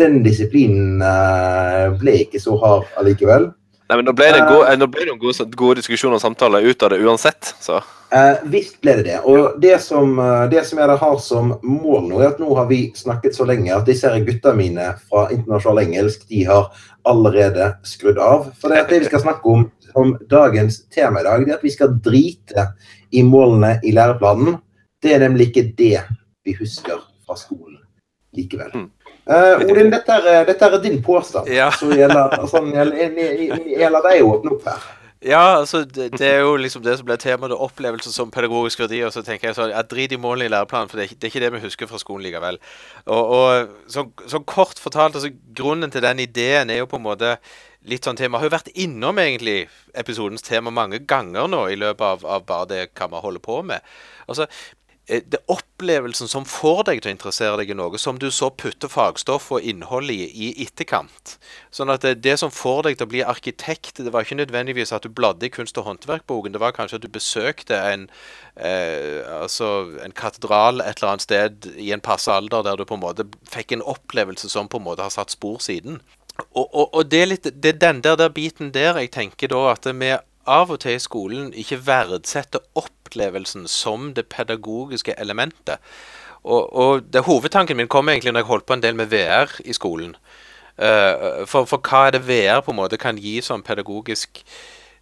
den disiplinen eh, ble ikke så hard allikevel. Nei, men Nå ble det, gode, nå ble det gode, gode diskusjoner og samtaler ut av det uansett. så. Eh, visst ble det det. Og det som, eh, det som jeg har som mål nå, er at nå har vi snakket så lenge at disse gutta mine fra internasjonal engelsk de har allerede skrudd av. For det, det vi skal snakke om som dagens tema i dag, det er at vi skal drite i målene i læreplanen. Det er nemlig ikke det vi husker fra skolen likevel. Mm. Eh, Odin, dette er, dette er din påstand. Ja. som gjelder, sånn, gjelder, deg å åpne opp her. Ja, altså det, det er jo liksom det som ble temaet, Opplevelsen som pedagogisk verdi. Og så tenker jeg sånn, jeg drit i målene i læreplanen, for det er, det er ikke det vi husker fra skolen likevel. Og, og sånn, så kort fortalt, altså grunnen til den ideen er jo på en måte litt sånn tema. Har jo vært innom egentlig episodens tema mange ganger nå i løpet av, av bare det hva vi holder på med. Altså, eh, det er opplevelsen som får deg til å interessere deg i noe, som du så putter fagstoff og innhold i i etterkant. Sånn at det, det som får deg til å bli arkitekt, det var ikke nødvendigvis at du bladde i kunst- og håndverkboken, det var kanskje at du besøkte en, eh, altså en katedral et eller annet sted i en passe alder, der du på en måte fikk en opplevelse som på en måte har satt spor siden. Og, og, og det, er litt, det er den der, der biten der jeg tenker da at vi av og til i skolen ikke verdsetter opplevelsen som det pedagogiske elementet. Og, og det hovedtanken min kom egentlig når jeg holdt på en del med VR i skolen. Uh, for, for hva er det VR på en måte kan gi som pedagogisk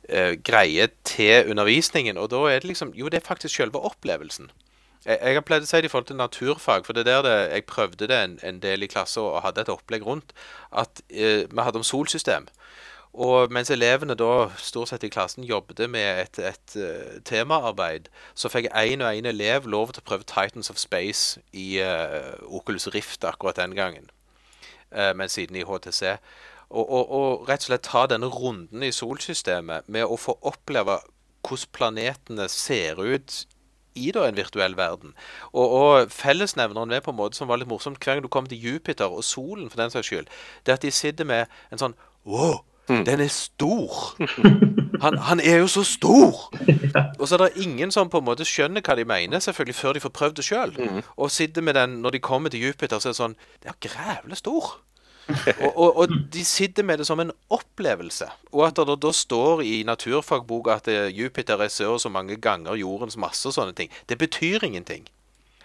uh, greie til undervisningen? Og da er det liksom Jo, det er faktisk selve opplevelsen. Jeg, jeg har pleid å si det i forhold til naturfag, for det er der det, jeg prøvde det en, en del i klasse og hadde et opplegg rundt, at uh, vi hadde om solsystem. Og mens elevene da stort sett i klassen jobbet med et, et eh, temaarbeid, så fikk én og én elev lov til å prøve Titans of Space i uh, Oculus Rift akkurat den gangen. Uh, men siden i HTC. Og, og, og rett og slett ta denne runden i solsystemet med å få oppleve hvordan planetene ser ut i da en virtuell verden. Og, og fellesnevneren med på en måte som var litt morsomt hver gang du kom til Jupiter og solen, for den saks skyld, det at de sitter med en sånn Wow! Den er stor! Han, han er jo så stor! Og så er det ingen som på en måte skjønner hva de mener, selvfølgelig før de får prøvd det sjøl. Og sitter med den når de kommer til Jupiter, så er det sånn Det er grævlig stor! og, og, og de sitter med det som en opplevelse. Og at det da står i naturfagboka at eh, Jupiter er så og så mange ganger jordens masse og sånne ting, det betyr ingenting.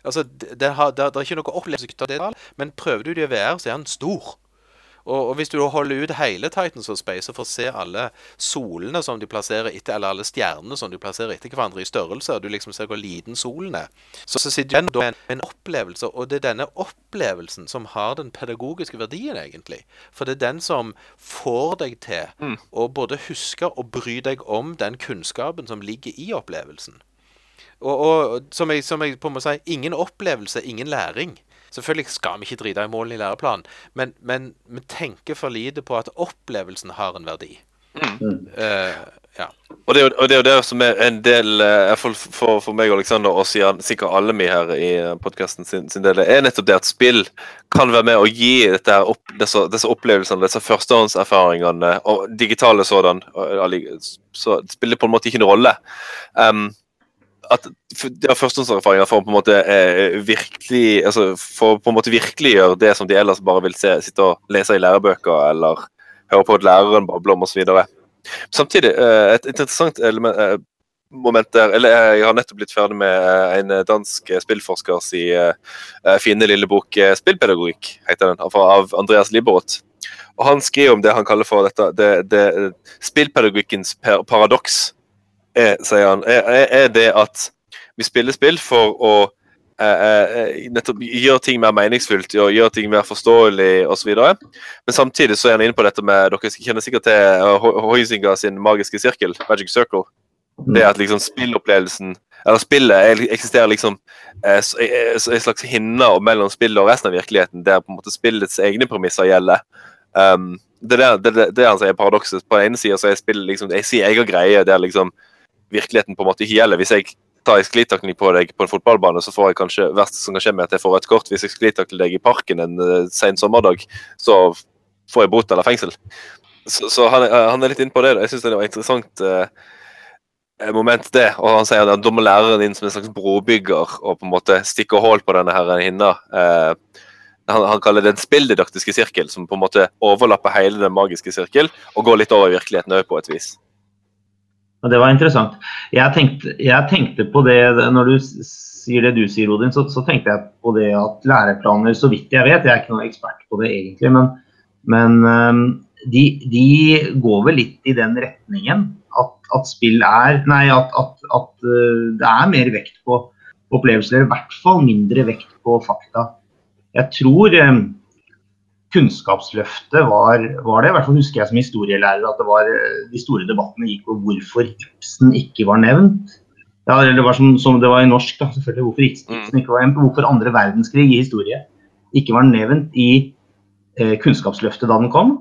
Altså, det, det, har, det, det er ikke noe opplevelse det, men prøver du det i VR, så er han stor. Og, og hvis du holder ut hele Titans of Space og får se alle solene som de plasserer etter, eller alle stjernene som de plasserer etter hverandre i størrelse, og du liksom ser hvor liten solen er, så, så sitter du igjen med en, en opplevelse, og det er denne opplevelsen som har den pedagogiske verdien, egentlig. For det er den som får deg til å både huske og bry deg om den kunnskapen som ligger i opplevelsen. Og, og som, jeg, som jeg på måte sier, ingen opplevelse, ingen læring. Selvfølgelig skal vi ikke drite i målene i læreplanen, men, men vi tenker for lite på at opplevelsen har en verdi. Eh, ja. Og det, er og det er jo det som er en del eh, for, for, for meg og Alexander, og sikkert alle vi her i podkasten sin, sin del, er nettopp det at spill kan være med å gi dette her opp, disse, disse opplevelsene, disse førstehåndserfaringene, og digitale sådan. Og, så spiller på en måte ikke en rolle. Um, at de har førstehåndserfaringer for å på en måte eh, virkelig altså for å på en måte virkeliggjøre det som de ellers bare vil se, sitte og lese i lærebøker eller høre på at læreren babler om osv. Samtidig, eh, et interessant element, eh, moment der eller eh, Jeg har nettopp blitt ferdig med eh, en dansk spillforsker si uh, fine lille bok 'Spillpedagogikk', heter den, av Andreas Liberoth. Og Han skriver om det han kaller for dette, det, det, spillpedagogikkens paradoks er, sier han, er, er, det at vi spiller spill for å eh, eh, nettopp gjøre ting mer meningsfullt, gjøre, gjøre ting mer forståelig osv. Men samtidig så er han inne på dette med Dere kjenner sikkert til Hoisinga sin magiske sirkel, Magic Circle. Det at liksom spillopplevelsen Eller spillet eksisterer liksom eh, en slags hinne mellom spillet og resten av virkeligheten, der på en måte spillets egne premisser gjelder. Um, det er det, det, det han sier paradokset. På den ene sida så er spillet liksom, jeg sier egen greie der liksom virkeligheten på en måte ikke gjelder. Hvis jeg tar en sklitakling på deg på en fotballbane, så får jeg kanskje verst som kan skje med at jeg får et kort. Hvis jeg sklitakler deg i parken en uh, sen sommerdag, så får jeg bot eller fengsel. Så, så han, er, han, er litt inne på det. Jeg syns det var interessant uh, moment, det. Og han sier at da må læreren inn som en slags brobygger og på en måte stikke hull på denne her hinna. Uh, han, han, kaller det den spilldidaktiske sirkel, som på en måte overlapper hele den magiske sirkel og går litt over virkeligheten òg, på et vis. Og Det var interessant. Jeg tenkte, jeg tenkte, på det når du sier det du sier, Odin, så, så, tenkte jeg på det at læreplaner, så vidt jeg vet, jeg er ikke noen ekspert på det egentlig, men, men um, de, de, går vel litt i den retningen at, at spill er Nei, at, at, at uh, det er mer vekt på opplevelser, i hvert fall mindre vekt på fakta. Jeg tror um, Kunnskapsløftet var, var, det, i hvert fall husker jeg som historielærer at det var, de store debattene gikk på hvorfor Ibsen ikke var nevnt. Ja, det var som, som, det var i norsk, da, selvfølgelig. Hvorfor Ibsen mm. ikke var nevnt. Hvorfor andre verdenskrig i historie ikke var nevnt i eh, Kunnskapsløftet da den kom.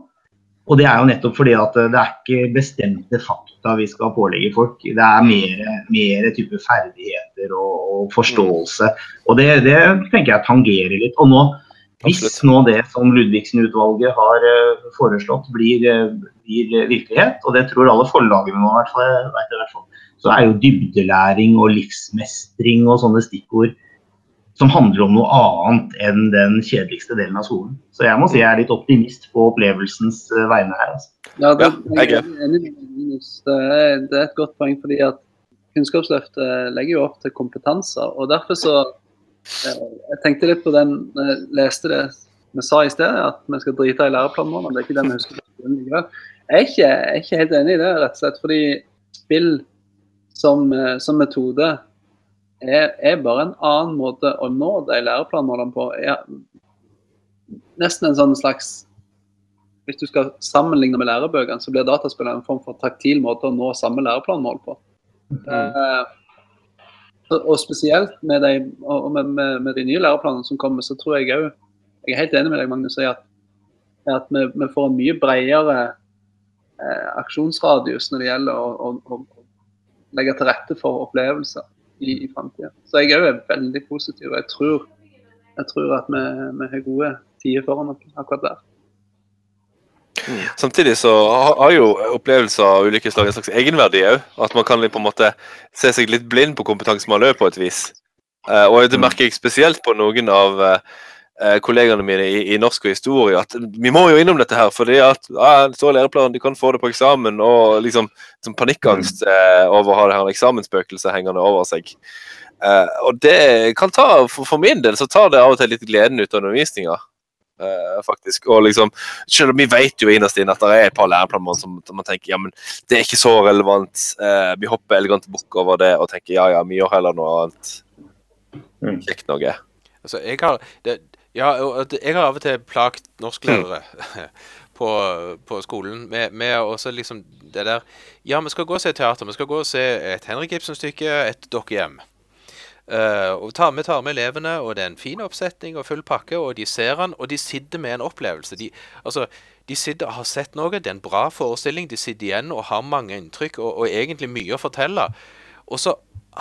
Og det er jo nettopp fordi at det er ikke bestemte fakta vi skal pålegge folk. Det er mer, mer type ferdigheter og, og forståelse. Og det, det, tenker jeg tangerer litt. Og nå hvis nå det som Ludvigsen-utvalget har uh, foreslått blir, uh, blir, virkelighet, og det tror alle forlagene nå vet i hvert fall, så er jo dybdelæring og livsmestring og sånne stikkord som handler om noe annet enn den kjedeligste delen av skolen. Så jeg må si jeg er litt optimist på opplevelsens vegne her. Altså. Ja, det, jeg er. Det er, et godt poeng. fordi at Kunnskapsløftet legger jo opp til kompetanser. og Derfor så Eh, jeg tenkte litt på den når jeg leste det vi sa i sted, at vi skal drite i læreplanen. Det er ikke den vi husker Jeg er ikke, jeg er ikke helt enig i det, rett og slett. Fordi spill som, eh, som metode er, er, bare en annen måte å nå de læreplanmålene på. Er nesten en sånn slags Hvis du skal sammenligne med lærebøkene, så blir dataspill en form for taktil måte å nå samme læreplanmål på. Mm. Uh, og spesielt med de, med, med, med de nye læreplanene som kommer, så tror jeg òg Jeg er helt enig med deg, Magnus, i at, at vi, vi, får en mye bredere eh, aksjonsradius når det gjelder å, å, å, legge til rette for opplevelser i, i framtida. Så jeg òg er veldig positiv. og Jeg tror, jeg tror at vi, vi har gode tider foran oss akkurat der. Mm. Samtidig så har jo opplevelser av ulike slag en slags egenverdi òg. At man kan på en måte se seg litt blind på kompetansen man løper på et vis. Uh, og det mm. merker jeg spesielt på noen av uh, kollegaene mine i, i, norsk og historie, at vi må jo innom dette her. fordi at ja, det står læreplanen, de kan få det på eksamen, og liksom, liksom panikkangst eh, over å ha det her eksamensspøkelset hengende over seg. og det kan ta, for, for, min del så tar det av og til litt gleden ut av undervisninga. Uh, faktisk. Og liksom, selv om vi vet jo innerst inne at det er et par læreplaner som, man tenker ja, men det er ikke så relevant. Uh, vi hopper elegant bukk over det og tenker ja, ja, vi gjør heller noe annet mm. kjekt noe. Altså, jeg har, det, ja, jeg har av og til plagt norsklærere mm. på, på, skolen med, med også liksom det der Ja, vi skal gå og se teater. Vi skal gå og se et Henrik Ibsen-stykke, et Dokkehjem. Uh, og tar, Vi tar med elevene, og det er en fin oppsetning og full pakke. Og de ser han, og de sitter med en opplevelse. De, altså, de sitter og har sett noe. Det er en bra forestilling. De sitter igjen og har mange inntrykk og, og egentlig mye å fortelle. Og så,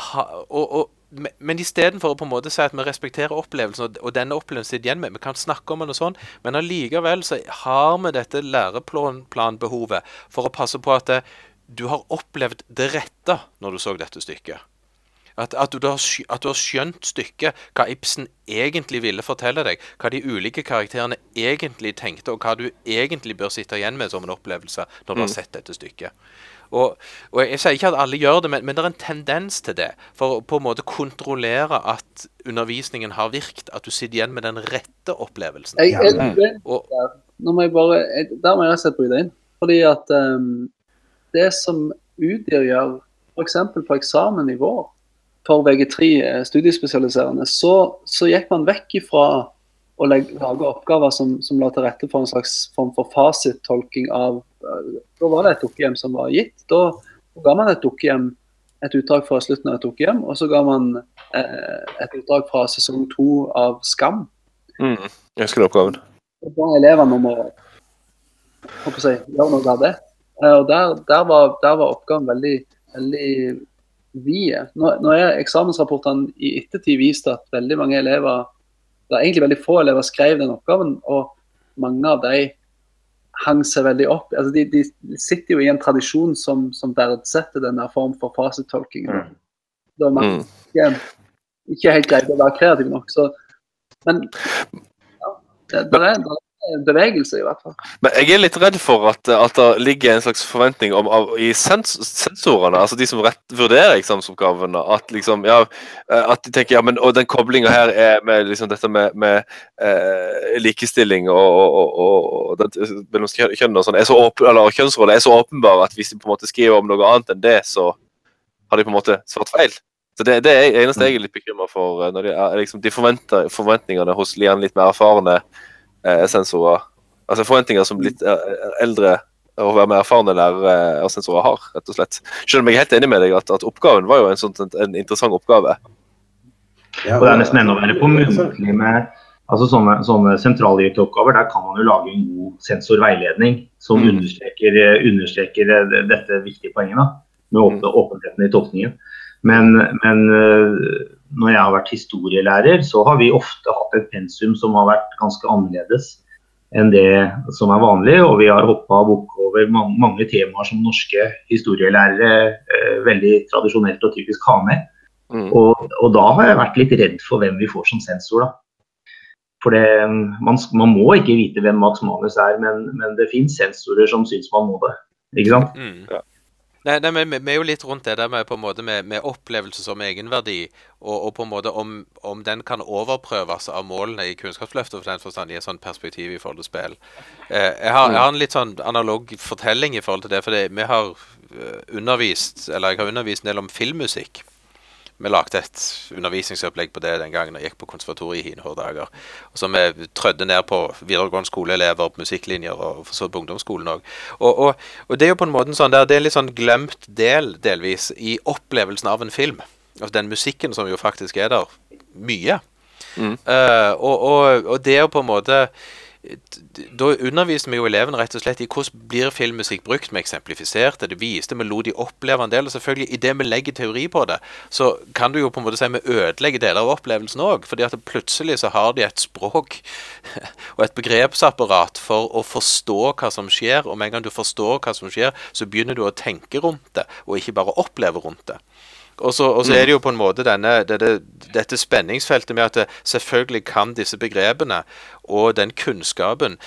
ha, og, og, men istedenfor å på en måte si at vi respekterer opplevelsen, og, denne opplevelsen sitter igjen med, vi kan snakke om den og sånn, men allikevel så har vi dette læreplanbehovet for å passe på at det, du har opplevd det rette når du så dette stykket. At, at, du har, at, du har, skjønt stykket, hva Ibsen egentlig ville fortelle deg. Hva de ulike karakterene egentlig tenkte, og hva du egentlig bør sitte igjen med som en opplevelse når du har mm. sett dette stykket. Og, og, Jeg sier ikke at alle gjør det, men, men, det er en tendens til det. For å på en måte kontrollere at undervisningen har virket. At du sitter igjen med den rette opplevelsen. Jeg, jeg, jeg, og, nå må jeg bare, Der må jeg rett og slett bryte inn. Fordi at um, det som UDIR gjør, f.eks. på eksamen i vår, for VG3 eh, studiespesialiserende, så, så gikk man vekk ifra å lage oppgaver som, som, la til rette for en slags form for fasittolking av eh, Da var det et dukkehjem som var gitt. Da, ga man et dukkehjem, et utdrag fra slutten av et dukkehjem, og så ga man eh, et utdrag fra sesong to av Skam. Mm, jeg husker oppgaven. Da elevene om å gjøre noe av det. Eh, og der, der, var, der, var, oppgaven veldig, veldig vide. Nå, nå er eksamensrapportene i ettertid vist at veldig mange elever det er egentlig veldig få elever skrev den oppgaven, og mange av de hang seg veldig opp. Altså, de, de, sitter jo i en tradisjon som, som verdsetter denne form for fasetolking. Mm. Da man mm. ikke, ikke helt greide å være kreativ nok. Så, men ja, det, det, er, det, bevegelse, i hvert fall. Men jeg er litt redd for at, at det ligger en slags forventning om, av, i sens, sensorene, altså de som rett, vurderer eksamensoppgavene, at liksom, ja, eh, at de tenker ja, men og den koblinga her er med liksom dette med, med eh, likestilling og, og, og, og mellom kjønn og sånn, eller kjønnsroller er så åpenbare at hvis de på en måte skriver om noe annet enn det, så har de på en måte svart feil. Så Det, det er eneste jeg er litt bekymra for. Eh, når de, liksom, de forventningene hos litt mer erfarne sensorer. Altså forventninger som litt eh, eldre og være mer erfarne lærere og eh, sensorer har, rett og slett. Selv om jeg er helt enig med deg at, at oppgaven var jo en, sånn, en interessant oppgave. Ja, og det er nesten enda verre på muntlig med altså sånne, sånne oppgaver, Der kan man jo lage en god sensorveiledning som mm. understreker, understreker, dette viktige poenget da, med åpen, mm. åpenheten i tolkningen. Men, men når jeg har vært historielærer, så har vi ofte hatt et pensum som har vært ganske annerledes enn det som er vanlig. Og vi har hoppa bukk over mange, mange, temaer som norske historielærere eh, veldig tradisjonelt og typisk har med. Mm. Og, og, da har jeg vært litt redd for hvem vi får som sensor. da. For det, man, man, må ikke vite hvem Max Manus er, men, men det finnes sensorer som syns man må det. Ikke sant? Mm, ja. Nei, nei men vi er jo litt rundt det der med, på en måte med, med opplevelse som egenverdi, og, og, på en måte om, om, den kan overprøves av målene i Kunnskapsløftet for den forstand i et sånt perspektiv i forhold til spill. Eh, jeg, har, jeg, har, en litt sånn analog fortelling i forhold til det. For vi har eh, undervist, eller jeg har undervist en del om filmmusikk. Vi lagde et undervisningsopplegg på det den gangen jeg gikk på konservatoriet i hine dager. Så vi trødde ned på videregående skoleelever på musikklinjer og for så på ungdomsskolen òg. Og, og, og, det er jo på en måte sånn der, det er en litt sånn glemt del, delvis, i opplevelsen av en film. Altså den musikken som jo faktisk er der. Mye. Mm. Uh, og, og, det er jo på en måte da underviste vi jo elevene rett og slett i hvordan blir filmmusikk brukt. Vi eksemplifiserte det, viste, vi lot de oppleve en del. Og selvfølgelig, idet vi legger teori på det, så kan du jo på en måte si vi ødelegger deler av opplevelsen òg. fordi at plutselig så har de et språk og et begrepsapparat for å forstå hva som skjer. Og med en gang du forstår hva som skjer, så begynner du å tenke rundt det, og ikke bare oppleve rundt det. Og så, og så, er det jo på en måte denne, dette, dette, spenningsfeltet med at det, selvfølgelig kan disse begrepene og den kunnskapen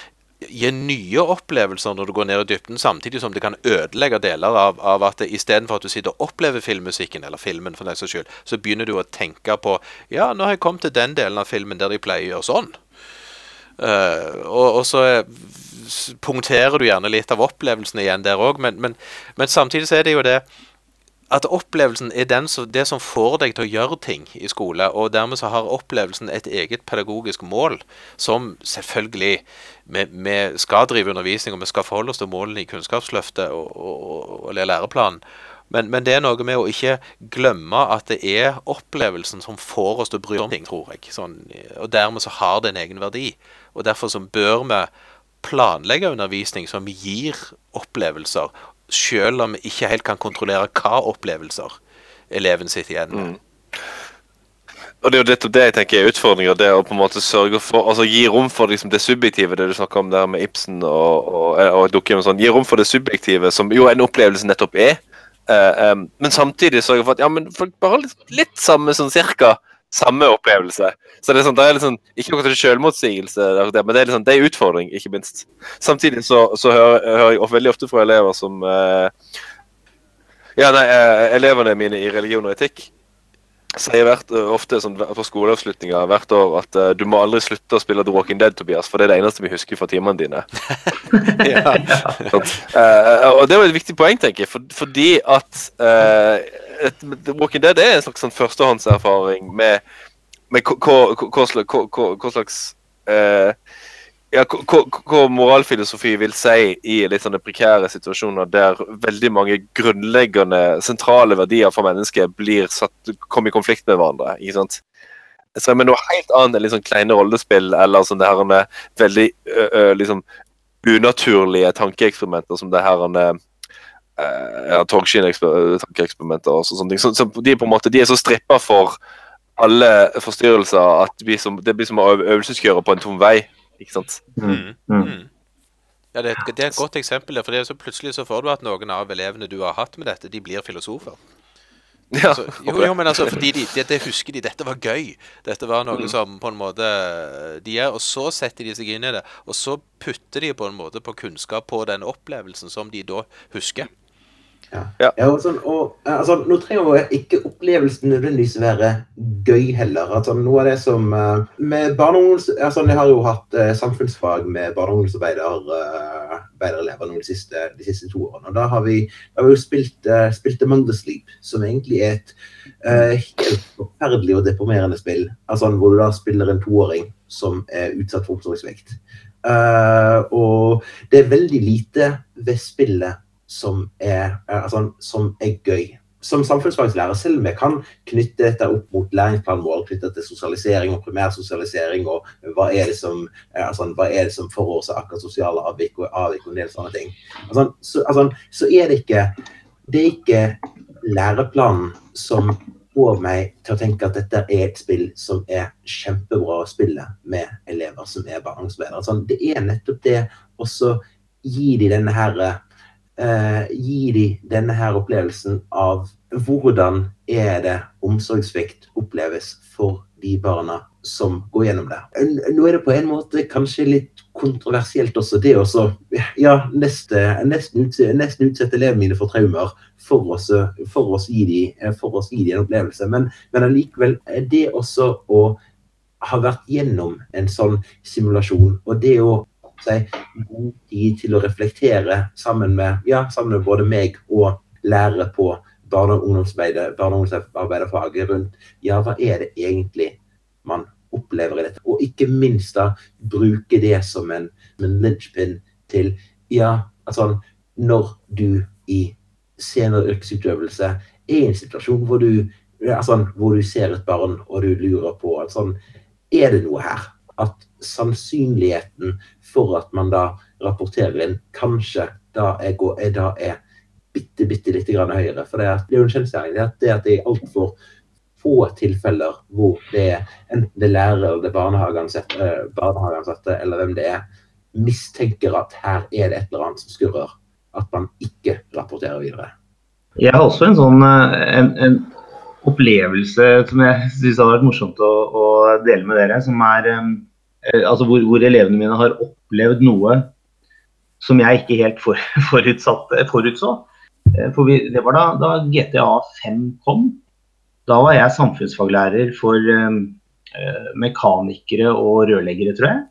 gi nye opplevelser når du går ned i dybden, samtidig som det kan ødelegge deler av, av at istedenfor at du sitter og opplever filmmusikken, eller filmen for den saks skyld, så begynner du å tenke på Ja, nå har jeg kommet til den delen av filmen der de pleier å gjøre sånn. Uh, og, og, så punkterer du gjerne litt av opplevelsen igjen der òg, men, men, men samtidig så er det jo det at opplevelsen er som, det som får deg til å gjøre ting i skole. Og dermed så har opplevelsen et eget pedagogisk mål, som selvfølgelig vi, skal drive undervisning, og vi skal forholde oss til målene i Kunnskapsløftet og, og, og læreplanen. Men, men, det er noe med å ikke glemme at det er opplevelsen som får oss til å bry om ting, tror jeg. Sånn, og dermed så har det en egen verdi. Og derfor så bør vi planlegge undervisning som gir opplevelser, selv om vi ikke helt kan kontrollere hva opplevelser eleven sitter igjen med. Mm. Og Det er jo nettopp det jeg tenker er utfordringer. Det å på en måte sørge for, altså Gi rom for liksom det subjektive, det du snakker om der med Ibsen og, og, og og Sånn. Gi rom for det subjektive, som jo en opplevelse nettopp er. Uh, um, men samtidig sørge for at ja, men folk bare litt, litt samme sånn cirka samme opplevelse. Så det er sånn, det er sånn, Ikke noe til selvmotsigelse, men det er, sånn, det er utfordring, ikke minst. Samtidig så, så hører, hører jeg veldig ofte fra elever som uh, Ja, nei, uh, elevene mine i religion og etikk sier hvert, eh, ofte sånn, på skoleavslutninger hvert år at uh, du må aldri slutte å spille The Walking Dead, Tobias, for det er det eneste vi husker fra timene dine. Ja. Eh, og det var et viktig poeng, tenker jeg, for, fordi at uh, et, The Walking Dead er en slags sånn førstehåndserfaring med, med hva slags, ja, hva- moralfilosofi vil si i litt sånne prekære situasjoner der veldig mange grunnleggende, sentrale verdier for mennesket blir satt, kommer i konflikt med hverandre. ikke sant? Så med noe helt annet enn liksom kleine rollespill eller sånn det her med veldig ø, ø, liksom unaturlige tankeeksperimenter som det her med ja, togskinntankeeksperimenter og sånne ting. Så, så de, på en måte, de er så strippa for alle forstyrrelser at blir som, det blir som å øvelseskjøre på en tom vei. Ikke sant? Mm. Mm. Mm. Ja, det, er et- det er et godt eksempel. der, for det er så Plutselig så får du at noen av elevene du har hatt med dette, de blir filosofer. Ja, Altså, jo, jo, men altså, fordi de, det, det husker de. Dette var gøy. Dette var noe som på en måte de er, Og så setter de seg inn i det. Og så putter de på en måte på kunnskap på den opplevelsen som de da husker. Ja. Ja. Ja, og sånn, og, altså, nå trenger ikke opplevelsen nødvendigvis være gøy heller. Altså, noe av det som uh, med. Altså, jeg har jo hatt uh, samfunnsfag med barne- og ungdomsarbeiderelever nå de siste, de siste to årene. Og da har vi, da har vi jo spilt, uh, spilt Among the Sleep, som egentlig er et helt forferdelig og deprimerende spill. Altså, hvor du da spiller en toåring som er utsatt for omsorgssvikt. Og det er veldig lite ved spillet som er, eh, altså, som er gøy. Som samfunnsfagslærer, selv om jeg kan knytte dette opp mot læringsplanmål knyttet til sosialisering og primærsosialisering, og hva er det som, eh, altså, er det som forårsaker sosiale avvik og avvik og en del sånne ting, altså, så, altså, så er det ikke det er ikke læreplanen som får meg til å tenke at dette er et spill som er kjempebra å spille med elever som er barnsbedre. Sånn, det er nettopp det å så gi de denne her eh, gi de denne her opplevelsen av hvordan er det omsorgssvikt oppleves for de barna som går gjennom det. Nå er det på en måte kanskje litt kontroversielt også, det også ja, neste, nesten, utse- nesten utsette elevene mine for traumer for oss, gi de, for oss gi de en opplevelse. Men, men allikevel, er det også å ha vært gjennom en sånn simulasjon, og det å si, god tid til å reflektere sammen med, ja, sammen med både meg og lærere på barne- og ungdomsarbeiderfaget rundt ja, hva er det egentlig man opplever i dette? Og ikke minst da bruke det som en, en linchpin til ja, altså når du i senere yrkesutøvelse er i en situasjon hvor du, altså, hvor du ser et barn og du lurer på at sånn, er det noe her? At sannsynligheten for at man da rapporterer inn, kanskje da er, er, da er bitte, bitte litt grann høyere. For det er, det er jo en kjensgjerning. Det, det at det er altfor få tilfeller hvor det er enten det er lærer eller det barnehageansatte, eh, barnehageansatte eller hvem det er, mistenker at her er det et eller annet som skurrer. At man ikke rapporterer videre. Jeg har også en sånn eh, en, en opplevelse som jeg syns hadde vært morsomt å, å dele med dere. Som er eh, altså hvor, hvor elevene mine har opplevd noe som jeg ikke helt for, forutsatt, forutså. Eh, For vi, det var da, da GTA 5 kom. Da var jeg samfunnsfaglærer for eh, eh, mekanikere og rørleggere, tror jeg.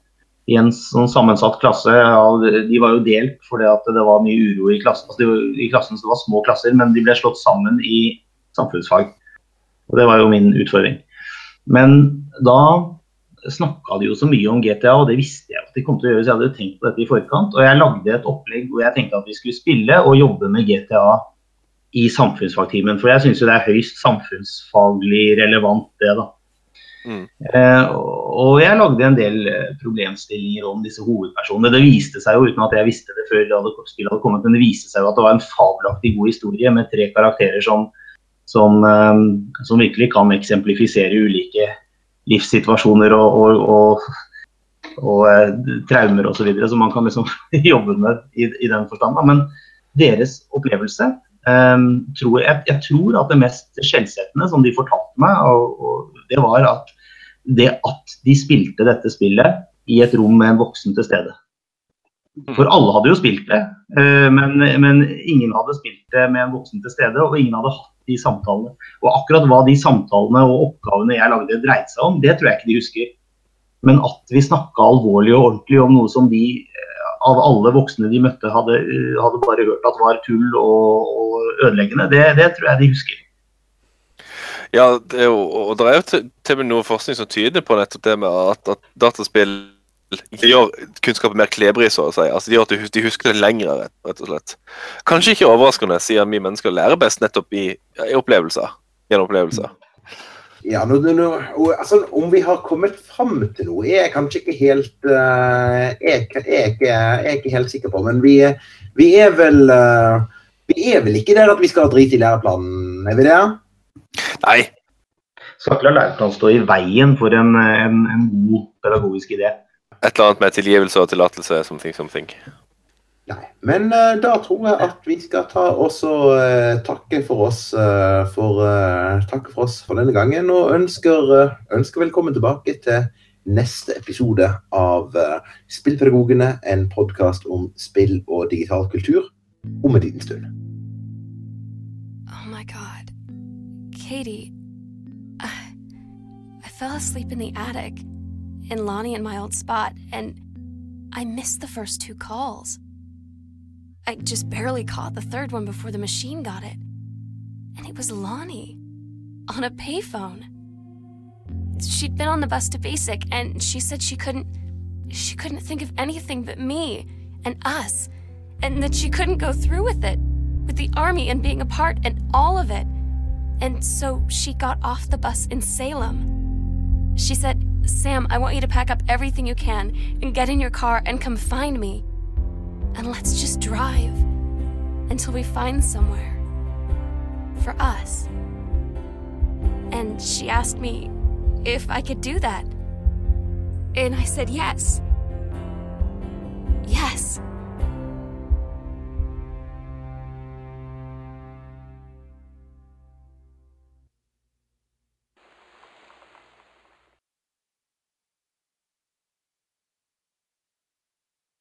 I en sånn sammensatt klasse. Ja, de var jo delt fordi det var mye uro i klassen. Altså, var, I klassen så det var små klasser, men de ble slått sammen i samfunnsfag. Og det var jo min utfordring. Men da snakka de jo så mye om GTA, og det visste jeg at de kom til å gjøre, så jeg hadde tenkt på dette i forkant. Og jeg lagde et opplegg hvor jeg tenkte at vi skulle spille og jobbe med GTA i samfunnsfagtimen. For jeg syns jo det er høyst samfunnsfaglig relevant, det, da. Mm. Eh, og jeg lagde en del eh, problemstillinger om disse hovedpersonene. Det viste seg jo, uten at jeg visste det før det hadde, spillet hadde kommet, men det viste seg jo at det var en fabelaktig god historie med tre karakterer som, som, eh, som virkelig kan eksemplifisere ulike livssituasjoner og, og, og, og eh, traumer osv. som man kan liksom jobbe med i, i den forstand. Men deres opplevelse Um, tror, jeg, jeg, tror at det mest skjellsettende som de fortalte meg, det var at det at de spilte dette spillet i et rom med en voksen til stede. For alle hadde jo spilt det, men, men, ingen hadde spilt det med en voksen til stede, og ingen hadde hatt de samtalene. Og akkurat hva de samtalene og oppgavene jeg lagde dreide seg om, det tror jeg ikke de husker. Men at vi snakka alvorlig og ordentlig om noe som de av alle voksne de møtte, hadde, hadde bare hørt at var tull og, og ødeleggende, det, det, tror jeg de husker. Ja, det er jo, og det er jo til, og med noe forskning som tyder på nettopp det med at, at dataspill gjør kunnskapen mer klebrig, så å si. Altså, de gjør at de husker det lenger, rett og slett. Kanskje ikke overraskende, siden vi mennesker lærer best nettopp i, i opplevelser. Gjennom opplevelser. Ja, nå, nå, altså, Om vi har kommet fram til noe, jeg er kanskje ikke helt uh, jeg, jeg, jeg, jeg, er ikke helt sikker på. Men vi, vi er vel uh, Vi er vel ikke der at vi skal ha drit i læreplanen, er vi det? Nei. Skal ikke la læreplanen stå i veien for en, en, en god pedagogisk idé. Et eller annet med tilgivelse og tillatelse, something, something. Nei. Men uh, da tror jeg at vi skal ta også uh, takke for oss uh, for, takke for oss for denne gangen. Og ønsker, ønsker velkommen tilbake til neste episode av Spillpedagogene, en podkast om spill og digital kultur om en liten stund. Oh my god. Katie, I, I fell asleep in the attic in Lonnie and my old spot, and I missed the first two calls. I just barely caught the third one before the machine got it. And it was Lonnie on a payphone. She'd been on the bus to basic and she said she couldn't she couldn't think of anything but me and us and that she couldn't go through with it with the army and being a part and all of it. And so she got off the bus in Salem. She said, Sam, I want you to pack up everything you can and get in your car and come find me. And let's just drive until we find somewhere for us. And she asked me if I could do that. And I said yes. Yes.